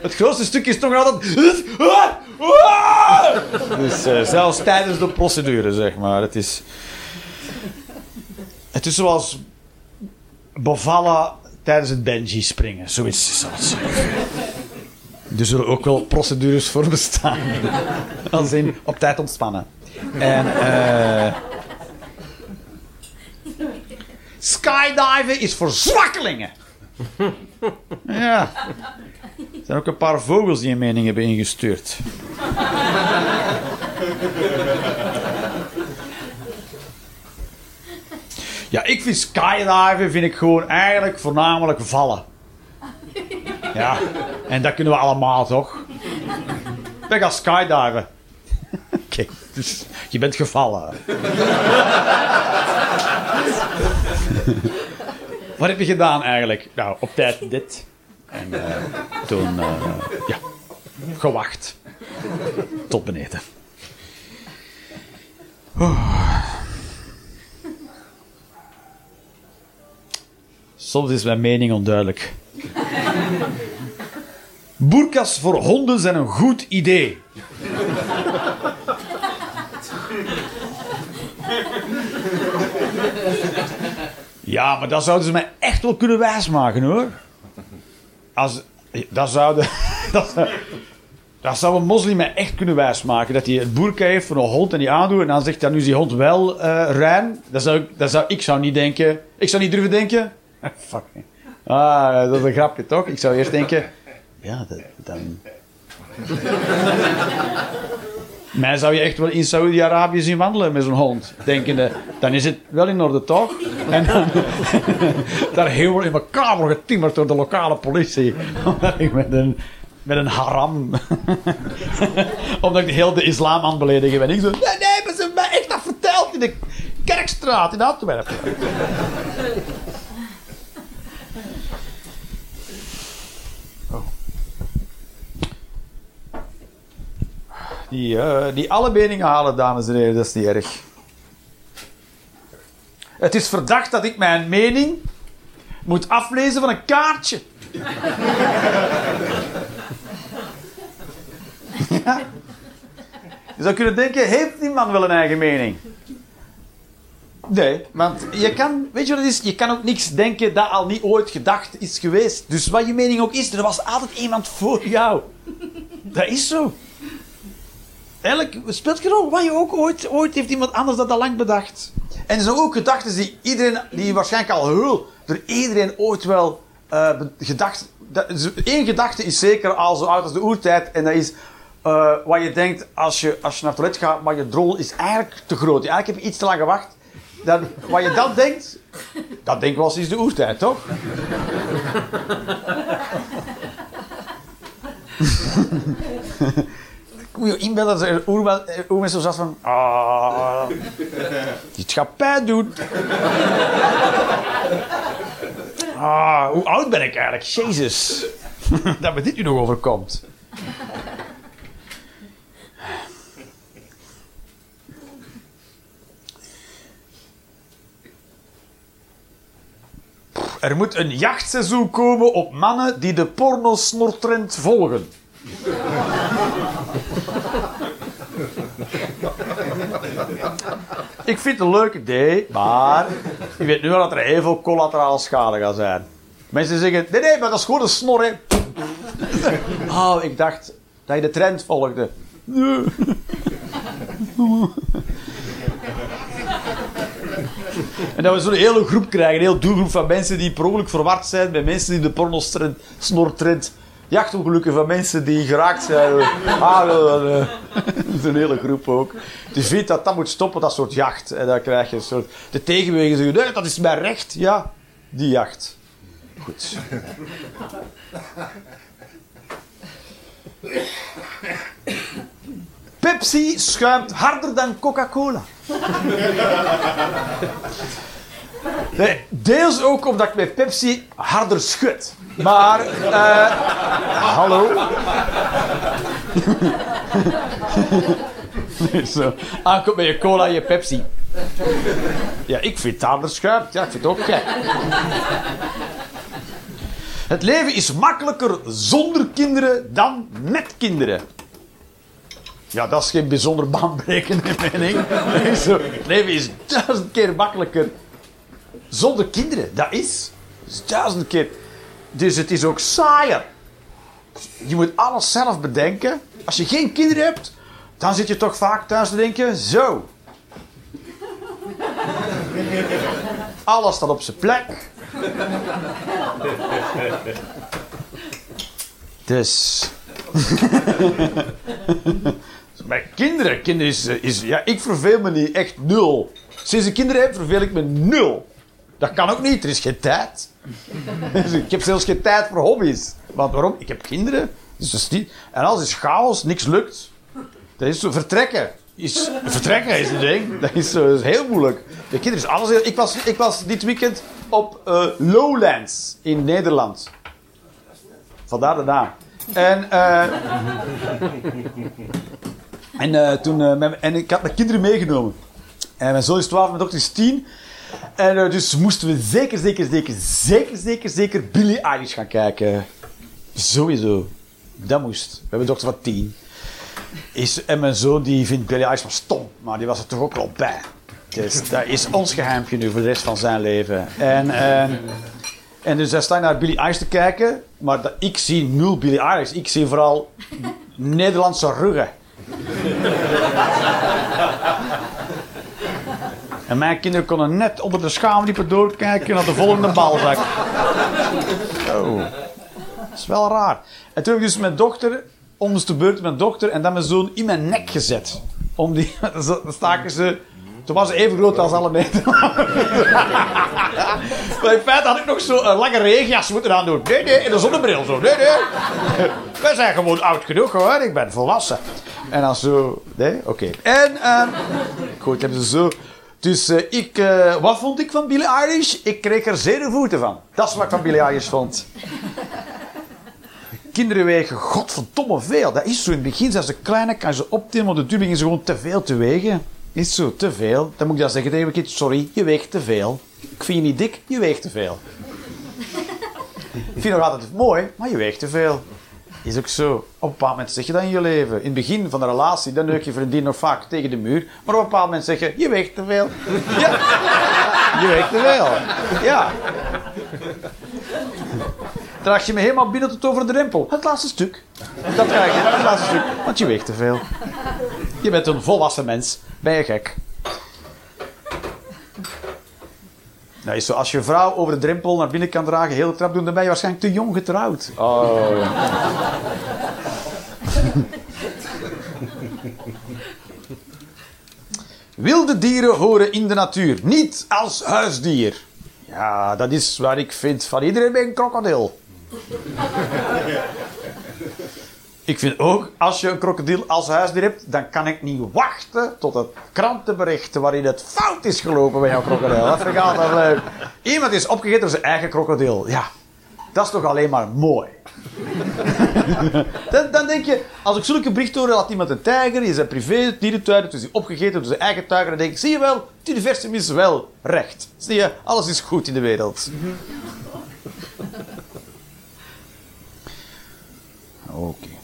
Het grootste stuk is toch altijd. Dus eh, zelfs tijdens de procedure, zeg maar. Het is. Het is zoals bevallen tijdens het bungee springen. Zoiets is dat. Er zullen ook wel procedures voor bestaan. Als in op tijd ontspannen. En eh skydiven is voor zwakkelingen. Ja. Er zijn ook een paar vogels die een mening hebben ingestuurd. Ja, ik vind skydiven vind ik gewoon eigenlijk voornamelijk vallen. Ja, en dat kunnen we allemaal toch? Ik ga skydiven. Oké, dus je bent gevallen. Wat heb je gedaan eigenlijk? Nou, op tijd dit. En eh, toen, eh, ja, gewacht. Tot beneden. Soms is mijn mening onduidelijk. Boerkas voor honden zijn een goed idee. Ja, maar dat zouden ze mij echt wel kunnen wijsmaken hoor. Als, dat, zouden, dat, dat zou een moslim mij echt kunnen wijsmaken. Dat hij het boerka heeft voor een hond en die aandoet. En dan zegt hij, nu is die hond wel eh rein. Dat zou, dat zou, ik zou niet denken. Ik zou niet durven denken. Fuck. Ah, dat is een grapje toch? Ik zou eerst denken. ja, dan... Mij zou je echt wel in Saudi-Arabië zien wandelen met zo'n hond. Denkende, dan is het wel in orde toch? En dan daar helemaal in elkaar wordt getimmerd door de lokale politie. Omdat ik met een, met een haram. Omdat ik heel de islam aan beledigen ben. Ik zo, nee, nee, maar ze hebben mij echt dat verteld in de Kerkstraat in Antwerpen. Die, eh, die alle meningen halen, dames en heren, dat is niet erg. Het is verdacht dat ik mijn mening moet aflezen van een kaartje. Je zou kunnen denken, heeft die man wel een eigen mening? Nee, want je kan, weet je wat is? Je kan ook niks denken dat al niet ooit gedacht is geweest. Dus wat je mening ook is, er was altijd iemand voor jou. Dat is zo. Eigenlijk speelt geen rol wat je ook ooit, ooit heeft iemand anders dat al lang bedacht. En zijn ook gedachten die iedereen, die waarschijnlijk al heel, door iedereen ooit wel uh, gedacht. Eén gedachte is zeker al zo oud als de oertijd. En dat is uh, wat je denkt als je, als je naar het toilet gaat, maar je drol is eigenlijk te groot. Eigenlijk heb je iets te lang gewacht. Dan, wat je dan denkt, dat denk ik wel sinds de oertijd, toch? moet je inbeelden dat er oermensen zo van... Ah, dit gaat pijn doen. Ah, hoe oud ben ik eigenlijk? Jezus. dat me dit nu nog overkomt. Er moet een jachtseizoen komen op mannen die de pornosnortrend volgen. Ik vind het een leuk idee, maar je weet nu wel dat er heel veel collaterale schade gaat zijn. Mensen zeggen, nee, nee, maar dat is gewoon een snor, hè. Oh, ik dacht dat je de trend volgde. En dat we zo'n hele groep krijgen, een hele doelgroep van mensen die per ongeluk verward zijn met mensen die de porno-snortrend jachtongelukken van mensen die geraakt zijn. Ah, uh, een hele groep ook. Die vindt dat dat moet stoppen, dat soort jacht. En dan krijg je een soort... De tegenbeweging zeggen, nee, dat is mijn recht. Ja, die jacht. Goed. Pepsi schuimt harder dan Coca-Cola. Nee, deels ook omdat ik met Pepsi harder schud. Maar, uh, hallo? Zo, aankomt met je cola en je Pepsi. Ja, ik vind het schuimt. Ja, ik vind het ook gek. Het leven is makkelijker zonder kinderen dan met kinderen. Ja, dat is geen bijzonder baanbrekende mening. Het leven is duizend keer makkelijker zonder kinderen. Dat is, is duizend keer. Dus het is ook saaier. Je moet alles zelf bedenken. Als je geen kinderen hebt, dan zit je toch vaak thuis te denken: zo. Alles staat op zijn plek. Dus. Bij kinderen, kinderen is, is. Ja, ik verveel me niet echt nul. Sinds ik kinderen heb, verveel ik me nul. Dat kan ook niet, er is geen tijd. ik heb zelfs geen tijd voor hobby's. Want waarom? Ik heb kinderen. Dus niet... En als is chaos, niks lukt. Dat is zo vertrekken. Is, vertrekken is een ding. Dat is, heel moeilijk. De kinderen is alles. Ik was, ik was dit weekend op uh, Lowlands in Nederland. Vandaar de naam. En, uh, en, uh, toen, en ik had mijn kinderen meegenomen. En mijn zoon is 12, mijn dochter is 10. En uh, dus moesten we zeker, zeker, zeker, zeker, zeker, zeker Billy gaan kijken. Sowieso. Dat moest. We hebben een dochter van tien. Is, en mijn zoon die vindt Billy Eilish maar stom. Maar die was er toch ook wel bij. Dus dat is ons geheimpje nu voor de rest van zijn leven. En, en, en dus staat naar Billy Eilish te kijken. Maar dat, ik zie nul Billy Eilish. Ik zie vooral Nederlandse ruggen. En mijn kinderen konden net onder de schaamliepen doorkijken naar de volgende balzak. Zo. Dat is wel raar. En toen heb ik dus mijn dochter, onderstebeurt mijn dochter en dan mijn zoon in mijn nek gezet. Om die, dan staken ze... Toen was ze even groot als alle maar in feite had ik nog zo'n lange regenjas moeten aandoen. Nee, nee, en een zonnebril zo. Nee, nee. Wij zijn gewoon oud genoeg hoor, ik ben volwassen. En dan zo, nee, oké. En, ehm goed, hebben ze zo. Dus eh, ik, eh, wat vond ik van Billie Eilish? Ik kreeg er zeer voeten van. Dat is wat ik van Billie Eilish vond. Kinderen wegen godverdomme veel. Dat is zo. In het begin zijn ze kleiner, kan ze optillen, maar de beginnen ze gewoon te veel te wegen. Is zo, te veel. Dan moet ik dan zeggen tegen mijn kind, sorry, je weegt te veel. Ik vind je niet dik, je weegt te veel. ik vind nog altijd mooi, maar je weegt te veel. Is ook zo. Op een bepaald moment zeg je dat in je leven. In het begin van de relatie, dan neuk je vriendin nog vaak tegen de muur. Maar op een bepaald moment zeg je, je weegt te veel. Ja. Je weegt te veel. Ja. Draag je me helemaal binnen tot over de drempel. Het laatste stuk. Dat krijg je, het laatste stuk. Want je weegt te veel. Je bent een volwassen mens. Ben je gek? Nou, is zo, als je vrouw over de drempel naar binnen kan dragen, heel de trap doen, dan ben je waarschijnlijk te jong getrouwd. Oh. Wilde dieren horen in de natuur, niet als huisdier. Ja, dat is wat ik vind van iedereen bij een krokodil. Ik vind ook, als je een krokodil als huisdier hebt, dan kan ik niet wachten tot het krantenbericht waarin het fout is gelopen bij jouw krokodil. Dat vind ik altijd leuk. Iemand is opgegeten door zijn eigen krokodil. Ja, dat is toch alleen maar mooi. dan, dan denk je, als ik zulke berichten hoor, laat iemand een tijger in zijn privé dierentuin, dus hij opgegeten door zijn eigen tijger, dan denk ik, zie je wel, het universum is wel recht. Zie je, alles is goed in de wereld. Oké.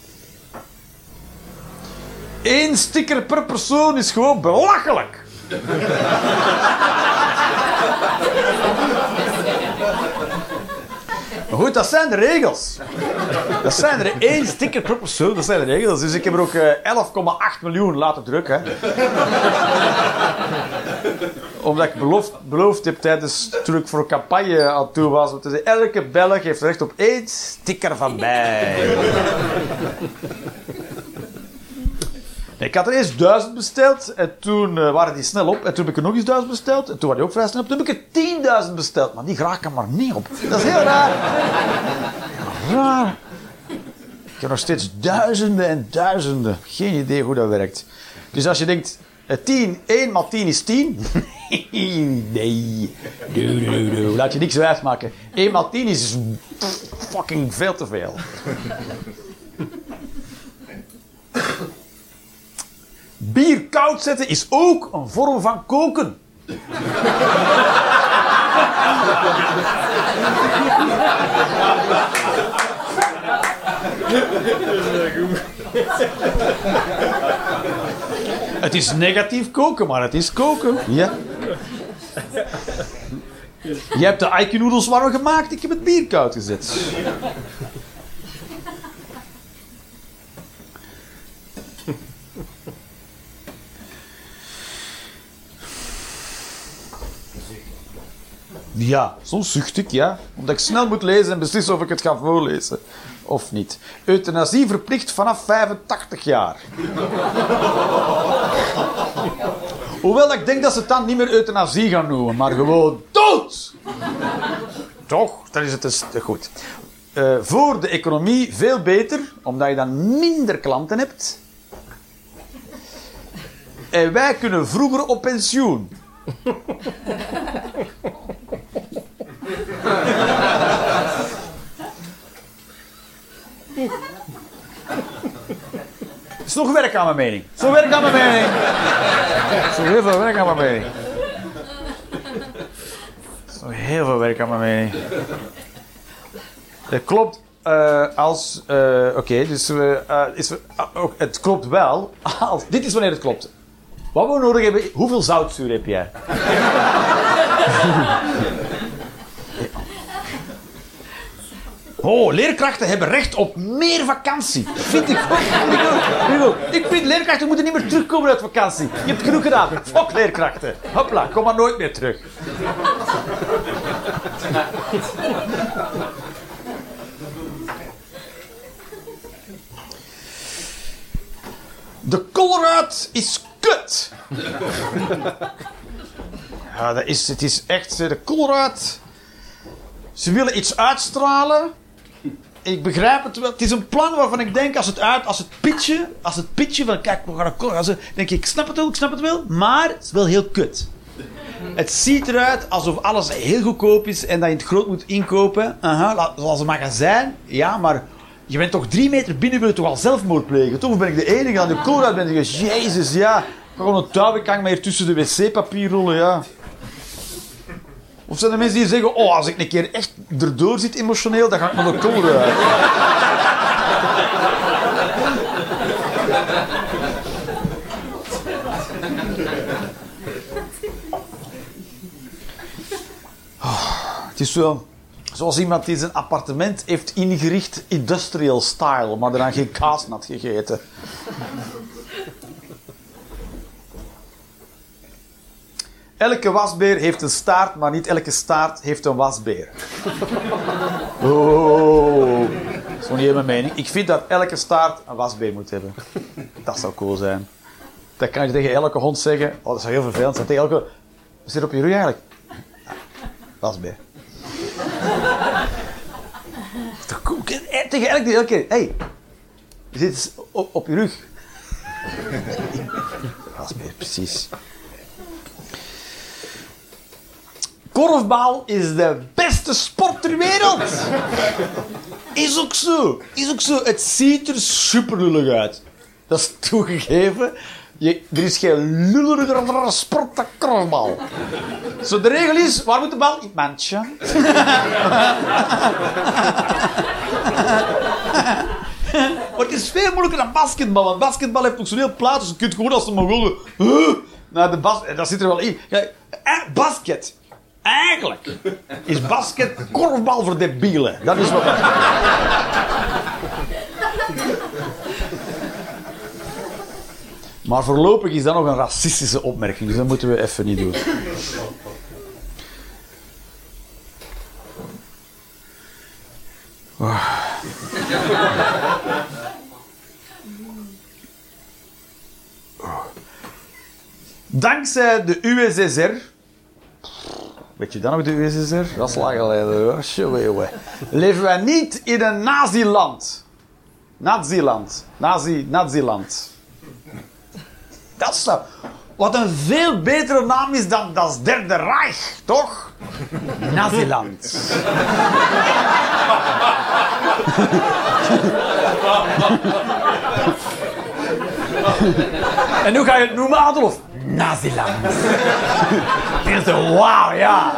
Eén sticker per persoon is gewoon belachelijk. Maar goed, dat zijn de regels. Dat zijn er één sticker per persoon, dat zijn de regels. Dus ik heb er ook eh, 11,8 miljoen laten drukken. Omdat ik beloofd, beloofd heb tijdens toen ik voor een campagne aan toe was. zeggen, elke Belg heeft recht op één sticker van mij. Ik had er eerst duizend besteld en toen eh, waren die snel op. En toen heb ik er nog eens duizend besteld en toen waren die ook vrij snel op. Toen heb ik er tienduizend besteld, maar die geraken maar niet op. Dat is heel raar. Raar. Ik heb nog steeds duizenden en duizenden. Geen idee hoe dat werkt. Dus als je denkt, eh, 10, 1 maal 10 is 10. nee. Doe, doe, doe. Laat je niks wijsmaken. 1 maal 10 is fucking veel te veel. Bier koud zetten is ook een vorm van koken. Het is negatief koken, maar het is koken. Ja. Je hebt de noedels warm gemaakt, ik heb het bier koud gezet. Ja, soms zucht ik, ja. Omdat ik snel moet lezen en beslissen of ik het ga voorlezen. Of niet. Euthanasie verplicht vanaf 85 jaar. Hoewel ik denk dat ze het dan niet meer euthanasie gaan noemen, maar gewoon dood! Toch? Dan is het dus goed. Uh, voor de economie veel beter, omdat je dan minder klanten hebt. En wij kunnen vroeger op pensioen. Het is nog werk aan mijn mening. Zo werk aan mijn mening. Zo heel veel werk aan mijn mening. Zo heel veel werk aan mijn mening. Het klopt uh, als. Uh, Oké, dus uh, is, het klopt wel. Als, dit is wanneer het klopt. Wat we nodig hebben. Hoeveel zoutzuur heb jij? Oh, leerkrachten hebben recht op meer vakantie. Vind ik ook. Ik, vind leerkrachten moeten niet meer terugkomen uit vakantie. Je hebt genoeg gedaan. Fok leerkrachten. Hopla, kom maar nooit meer terug. De koolraad is kut. Ja, dat is, het is echt eh, de koolraad. Ze willen iets uitstralen ik begrijp het wel. Het is een plan waarvan ik denk als het uit, als het pitchen, als het pitchen van kijk, we gaan Colruyt. Dan denk ik, ik snap het wel, ik snap het wel, maar het is wel heel kut. Het ziet eruit alsof alles heel goedkoop is en dat je het groot moet inkopen. Aha, zoals een magazijn. Ja, maar je bent toch drie meter binnen, wil je toch al zelfmoord plegen? Toch ben ik de enige aan de Colruyt ben? Ik zeg, Jezus, ja. Gewoon een touw, ik hier tussen de wc-papier rollen, ja. Of zijn er mensen die zeggen, oh, als ik een keer echt erdoor zit emotioneel, dan ga ik naar de Colruyt. Het is zo, zoals iemand die zijn appartement heeft ingericht industrial style, maar dan geen kaas had gegeten. Elke wasbeer heeft een staart, maar niet elke staart heeft een wasbeer. Oh, dat is gewoon niet helemaal mijn mening. Ik vind dat elke staart een wasbeer moet hebben. Dat zou cool zijn. Dat kan je tegen elke hond zeggen. Oh, dat zou heel vervelend zijn. Tegen elke... Wat zit op je rug eigenlijk? Wasbeer. Toch cool? Eh, Tegen elke... elke hey, je zit op, op je rug. Wasbeer, precies. Korfbal is de beste sport ter wereld. Is ook zo. Is ook zo. Het ziet er super lullig uit. Dat is toegegeven. Je, er is geen lulligere sport dan korfbal. Zo, de regel is, waar moet de bal? In het mandje. Maar het is veel moeilijker dan basketbal. Want basketbal heeft ook zo'n heel plaat, dus je kunt gewoon als de Mongolen... Huh, naar de bas... Dat zit er wel in. Eh, basket. Eigenlijk is basket korfbal voor debielen. Dat is wat Maar voorlopig is dat nog een racistische opmerking, dus dat moeten we even niet doen. Dankzij de USSR. Weet je dan nog de USSR? Dat is lang geleden hoor. Leven wij niet in een naziland. Naziland. Nazi, naziland. Dat is nou... Wat een veel betere naam is dan dat Derde Reich, toch? Naziland. en hoe ga je het noemen, Adolf? Naziland. En zo, wauw, ja.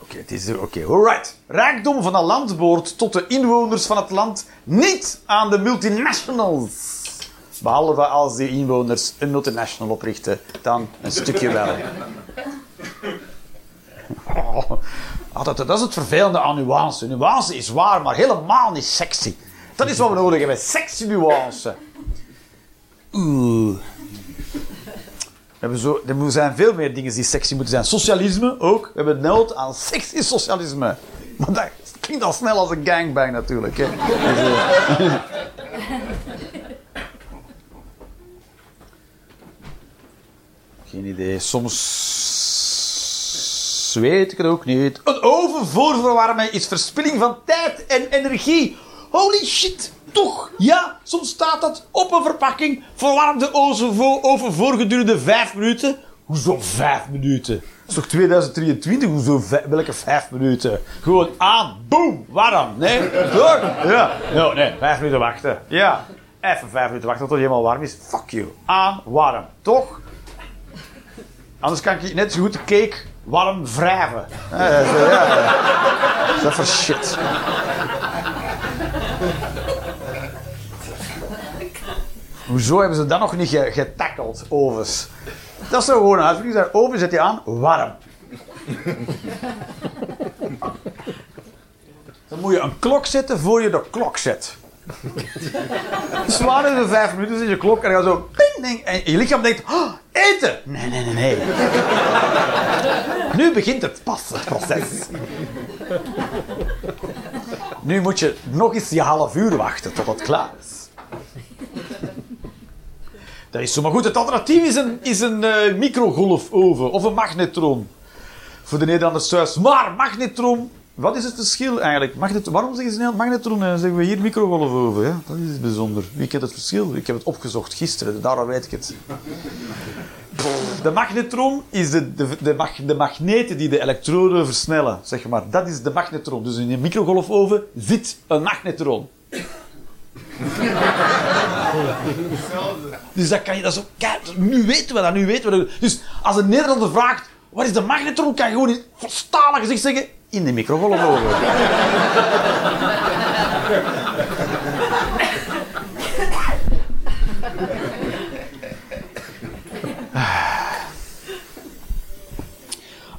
Oké, is oké. Alright. Rijkdom van een land tot de inwoners van het land, niet aan de multinationals. Behalve als die inwoners een multinational oprichten, dan een stukje wel. Oh, dat, is het vervelende aan nuance. Nuance is waar, maar helemaal niet sexy. Dat is wat we nodig hebben. Sexy nuance. Oeh. We zo, er zijn veel meer dingen die sexy moeten zijn. Socialisme ook. We hebben nood aan sexy socialisme. Maar dat klinkt al snel als een gangbang natuurlijk. Hè. Dus, eh, Geen idee. Soms weet ik het ook niet. Een oven voorverwarmen is verspilling van tijd en energie. Holy shit, toch? Ja, soms staat dat op een verpakking. Verwarm de oven voor, gedurende vijf minuten. Hoezo vijf minuten? Dat is toch 2023? Hoezo welke vijf minuten? Gewoon aan, boom, warm. Nee, door? Ja. No, nee, vijf minuten wachten. Ja. Even vijf minuten wachten tot het helemaal warm is. Fuck you. Aan, warm. Toch? Anders kan ik net zo goed de cake warm wrijven. Ja, is dat voor shit? Hoezo hebben ze dat nog niet ge- getackled, ovens? Dat is toch gewoon uitvinding. Oven zet je aan, warm. Dan moet je een klok zetten voor je de klok zet. Dus is de vijf minuten, zet je klok en dan ga je zo... Ping! ding. En je lichaam denkt, oh, eten! Nee, nee, nee, nee. nu begint het pas, nu moet je nog eens je half uur wachten tot het klaar is. Dat is zo. Maar goed, het alternatief is een, is een eh, microgolfoven of een magnetron. Voor de Nederlanders thuis. Maar magnetron, wat is het verschil eigenlijk? Magnet, waarom zeggen ze magnetron en zeggen we hier microgolfoven? Ja, dat is bijzonder. Wie kent het verschil? Ik heb het opgezocht gisteren, daarom weet ik het. De magnetron is de, de, de, mag, magneten die de elektroden versnellen, zeg maar. Dat is de magnetron. Dus in een microgolfoven zit een magnetron. Dus dat kan je, dat ook, kijk, nu weten we dat, nu weten we dat. Dus als een Nederlander vraagt, wat is de magnetron, kan je gewoon in volstalen gezicht zeggen, in de microgolfoven.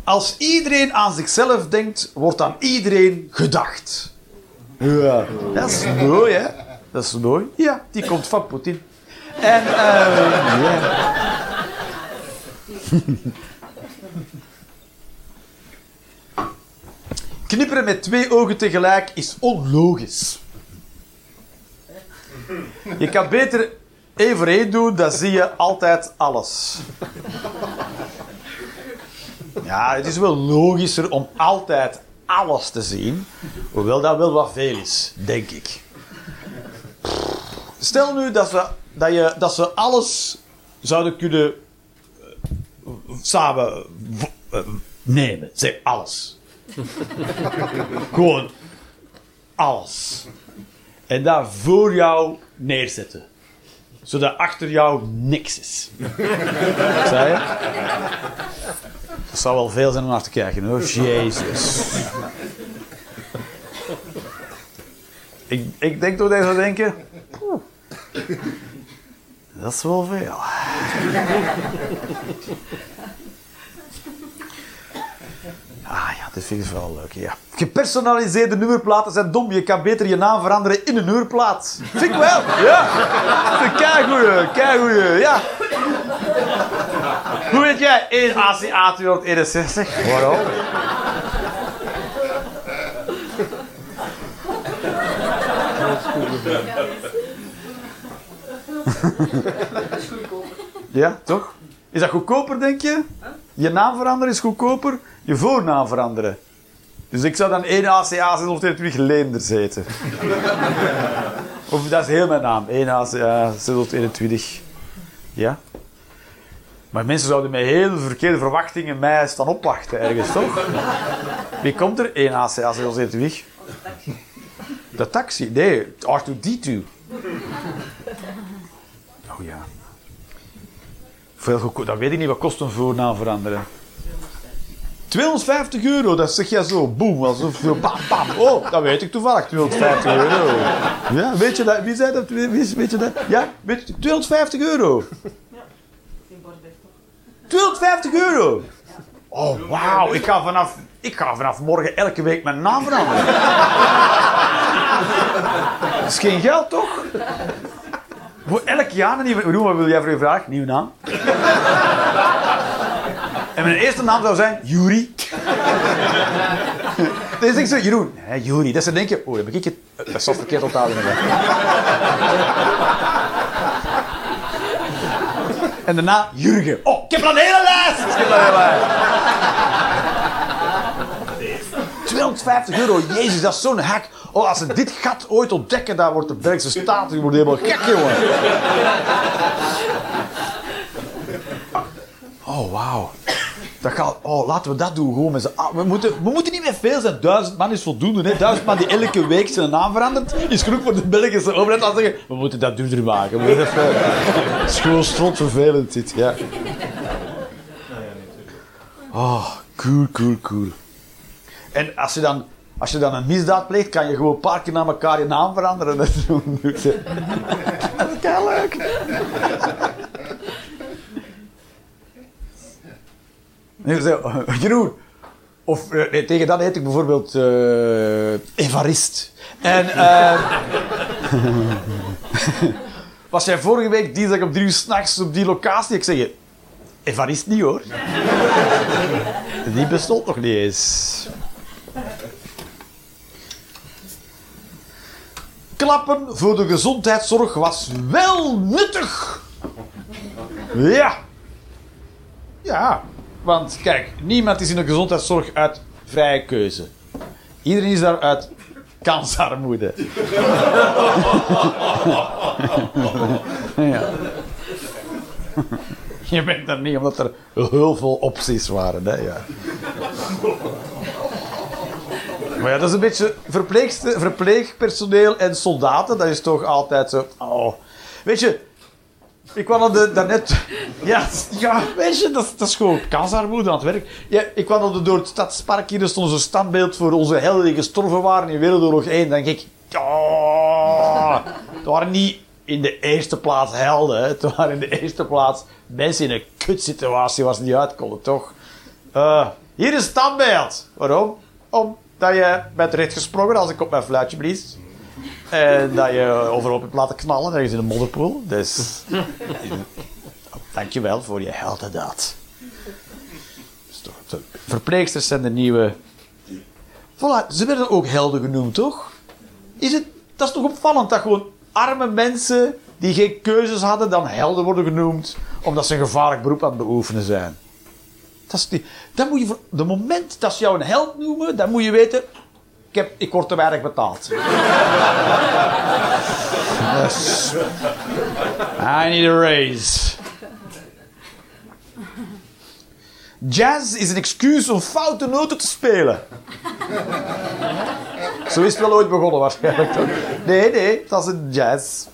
Als iedereen aan zichzelf denkt, wordt aan iedereen gedacht. Ja, dat is mooi, hè? Dat is mooi. Ja, die komt van Poetin. En, eh ja. Knipperen met twee ogen tegelijk is onlogisch. Je kan beter één voor één doen, dan zie je altijd alles. Ja, het is wel logischer om altijd alles te zien, hoewel dat wel wat veel is, denk ik. Stel nu dat ze, dat je, dat ze alles zouden kunnen eh, samen eh, nemen. Zeg alles. Gewoon alles. En daar voor jou neerzetten. Zodat achter jou niks is. Zei je? Dat zou wel veel zijn om naar te kijken hoor. Jezus. Ik, ik denk dat je zou denken. "Poeh, Dat is wel veel. Ah dit vind ik wel leuk. Ja. Gepersonaliseerde nummerplaten zijn dom. Je kan beter je naam veranderen in een nummerplaat. Vind ik wel. Ja. Keigoeie. Keigoeie. Ja. Hoe weet jij? 1 ACA 261. Waarom? Ja, toch? Is dat goedkoper, denk je? Je naam veranderen is goedkoper. Je voornaam veranderen. Dus ik zou dan 1 ACA 623 Leender zitten. of dat is heel mijn naam. 1 ACA 621. Ja? Maar mensen zouden met heel verkeerde verwachtingen mij staan opwachten ergens, toch? Wie komt er? 1 ACA 621. De taxi? Nee, R2D2. Oh ja. Veel. Dat weet ik niet. Wat kost een voornaam veranderen? 250 euro, dat zeg je zo. Boom, alsof je bam, bam. Oh, dat weet ik toevallig. 250 euro. Ja, weet je dat? Wie zei dat? Wie, weet je dat? Ja, weet je, 250 euro. 250 euro. Oh, wauw. Ik ga vanaf, ik ga vanaf morgen elke week mijn naam veranderen. Dat is geen geld, toch? Voor elk jaar een nieuwe... Jeroen, wat wil jij voor je vraag? Nieuwe naam? En mijn eerste naam zou zijn Juri. Dan denk ik zo, Jeroen. Hé, Juri. Dus dan denk je, oh, dan heb ik het... Dat zal verkeerd onthouden. En daarna Jurgen. Oh, ik heb een hele lijst! Ik heb een hele lijst. 250 euro, jezus, dat is zo'n hack. Oh, als ze dit gat ooit ontdekken, dan wordt de Belgische staat die wordt helemaal gek, jongen. Oh, wauw. Dat gaat, oh, laten we dat doen, gewoon met allen. we moeten, we moeten niet meer veel zijn. Duizend man is voldoende. Hè? Duizend man die elke week zijn naam verandert, is genoeg voor de Belgische overheid. Laten zeggen, we moeten dat duurder maken. Het is gewoon strot vervelend, dit. Ja. Oh, cool, cool, cool. En als je dan, als je dan een misdaad pleegt, kan je gewoon een paar keer naar elkaar je naam veranderen. Dat is zo leuk. Nee, zo, Jeroen. Of eh, tegen dat heet ik bijvoorbeeld eh Evarist. En, eh, Was jij vorige week dinsdag om drie uur s'nachts op die locatie? Ik zeg je, Evarist niet hoor. Die bestond nog niet eens. Klappen voor de gezondheidszorg was wel nuttig. Ja. Ja. Want kijk, niemand is in de gezondheidszorg uit vrije keuze. Iedereen is daar uit kansarmoede. ja. Je bent er niet omdat er heel veel opties waren. Hè? Ja. Maar ja, dat is een beetje verpleegpersoneel en soldaten. Dat is toch altijd zo. Oh. Weet je, ik kwam al de, daarnet. Ja, ja, weet je, dat, dat is gewoon kansarmoede aan het werk. Ja, ik kwam al door het stadspark hier. Er stond zo'n standbeeld voor onze helden die gestorven waren in Wereldoorlog 1. Dan denk ik. Oh, het waren niet in de eerste plaats helden. Het waren in de eerste plaats mensen in een kutsituatie waar ze niet uit konden, toch? Eh, hier is een standbeeld. Waarom? Omdat je bent recht gesprongen als ik op mijn fluitje blies. En dat je overhoop hebt laten knallen ergens in een modderpoel. Dus... Dankjewel voor je heldendaad. Dus Verpleegsters zijn de nieuwe... Voilà, ze werden ook helden genoemd, toch? Is het, dat is toch opvallend dat gewoon arme mensen die geen keuzes hadden, dan helden worden genoemd, omdat ze een gevaarlijk beroep aan het beoefenen zijn. Dat is die, moet je voor, de moment dat ze jou een held noemen, dan moet je weten, ik, heb, ik word te weinig betaald. Dus, I need a raise. Jazz is een excuus om foute noten te spelen. Zo is het wel ooit begonnen waarschijnlijk? Nee, nee, dat is een jazz.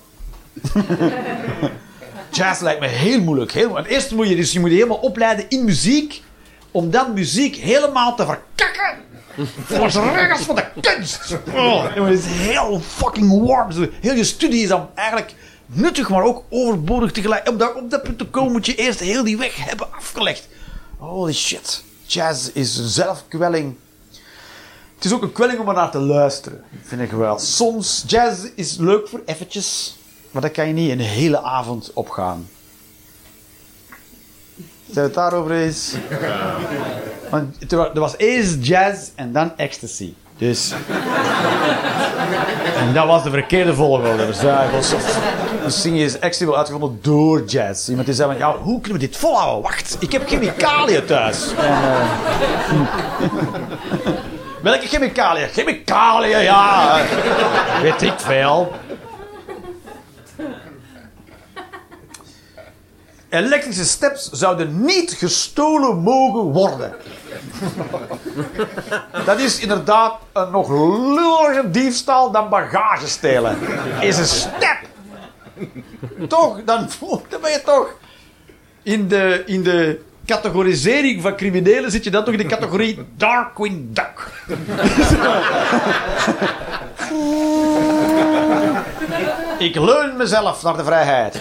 Jazz lijkt me heel moeilijk. Heel moeilijk. Eerst moet je, dus je moet helemaal opleiden in muziek. Om dan muziek helemaal te verkakken. Voor de regels van de kunst. Oh, het is heel fucking warm. Zo, Heel je studie is dan eigenlijk nuttig, maar ook overbodig tegelijk. Om daar op dat punt te komen moet je eerst heel die weg hebben afgelegd. Holy shit. Jazz is zelfkwelling. Het is ook een kwelling om er naar te luisteren, vind ik wel. Soms, jazz is leuk voor eventjes, maar daar kan je niet een hele avond op gaan. Zijn we het daarover eens? Want er was eerst jazz en dan ecstasy. Dus... En dat was de verkeerde volgorde. Dus, ja, is ecstasy wel uitgevonden door jazz. Iemand die zei van, ja, hoe kunnen we dit volhouden? Wacht, ik heb chemicaliën thuis. En, eh, Welke chemicaliën? Chemicaliën, ja. Weet ik veel. Elektrische steps zouden niet gestolen mogen worden. Dat is inderdaad een nog lulliger diefstal dan bagage stelen. Is een step. Toch, dan, dan ben je toch in de, in de categorisering van criminelen zit je dan toch in de categorie Darkwing Duck. Ik leun mezelf naar de vrijheid.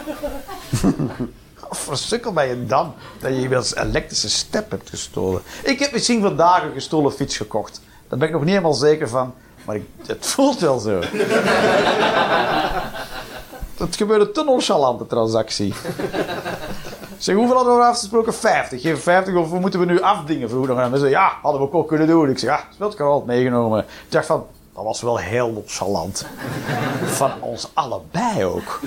Versukkel ben je dan dat je iemand een elektrische step hebt gestolen. Ik heb misschien vandaag een gestolen fiets gekocht. Daar ben ik nog niet helemaal zeker van. Maar ik, het voelt wel zo. Het gebeurde te nonchalante transactie. Zeg, hoeveel hadden we afgesproken? 50. Geef 50 of moeten we nu afdingen? Vroeg nog aan mensen. Ja, hadden we ook wel kunnen doen. Ik zeg, ja, dat al meegenomen. Ik dacht van, dat was wel heel nonchalant. Van ons allebei ook.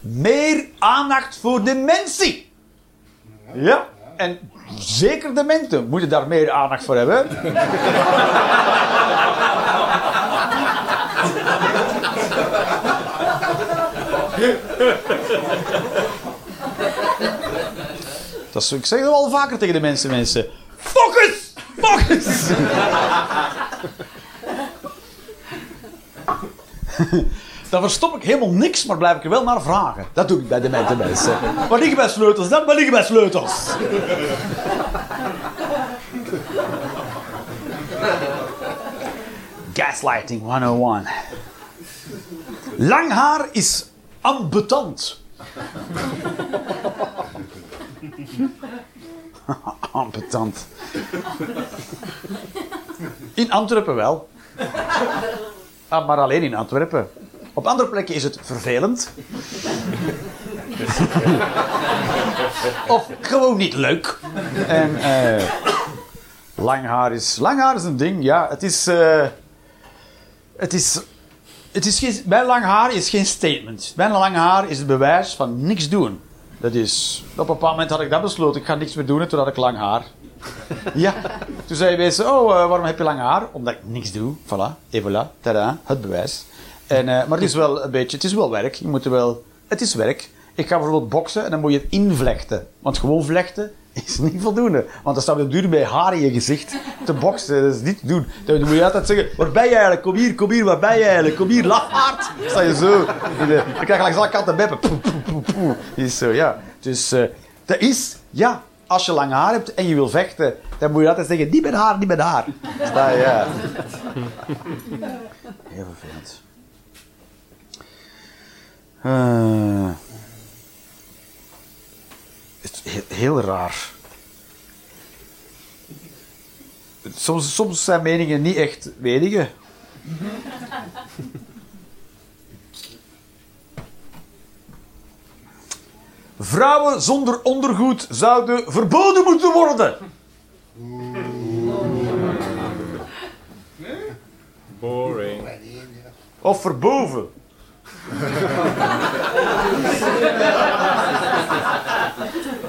Meer aandacht voor dementie. Ja, en zeker dementen moeten daar meer aandacht voor hebben. Dat is, ik zeg dat wel vaker tegen de mensen, mensen. Focus! Focus! Dan verstop ik helemaal niks, maar blijf ik er wel naar vragen. Dat doe ik bij de mensen. Waar liggen mijn sleutels dan? Waar liggen mijn sleutels? Gaslighting 101. Lang haar is ambetant. ambetant. In Antwerpen wel. Ah, maar alleen in Antwerpen. Op andere plekken is het vervelend. of gewoon niet leuk. En eh lang haar is... Lang haar is een ding, ja. Het is... eh, het is... Het is geen, mijn lang haar is geen statement. Mijn lang haar is het bewijs van niks doen. Dat is... Op een bepaald moment had ik dat besloten. Ik ga niks meer doen. En toen had ik lang haar. Ja. Toen zei mensen, oh, eh, waarom heb je lang haar? Omdat ik niks doe. Voilà. Et voilà. Tada. Het bewijs. En, eh, maar het is wel een beetje... Het is wel werk. Je moet er wel... Het is werk. Ik ga bijvoorbeeld boksen en dan moet je het invlechten. Want gewoon vlechten is niet voldoende. Want dan staat op duur bij haar in je gezicht te boksen. Dat is niet te doen. Dan moet je altijd zeggen, waar ben je eigenlijk? Kom hier, kom hier, waar ben je eigenlijk? Kom hier, lafaard. Sta je zo. Dan krijg je langs alle kanten beppen. Is zo, ja. Dus eh, dat is, ja, als je lang haar hebt en je wil vechten, dan moet je altijd zeggen, niet met haar, niet met haar. Sta je, ja. Heel vervelend. Is heel, raar. Soms, soms zijn meningen niet echt meningen. Vrouwen zonder ondergoed zouden verboden moeten worden. Boring. Of verboven.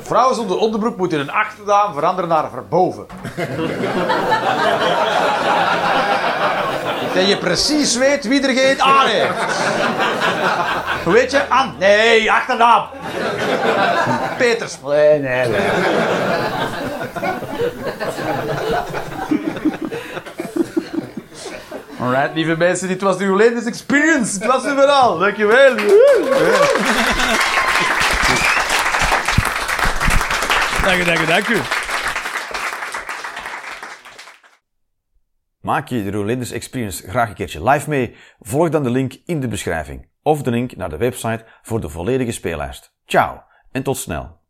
Vrouwen zonder onderbroek moeten hun achternaam veranderen naar verboven. Dat je precies weet wie er geen aan heeft. Weet je? Aan? Nee, achternaam. Peters. Nee, nee, nee. Alright, lieve mensen, dit was de Rolanders Experience. Het was er vooral. Dankjewel. Dank u, dank u, dank u. Maak je de Rolanders Experience graag een keertje live mee? Volg dan de link in de beschrijving of de link naar de website voor de volledige speellijst. Ciao en tot snel.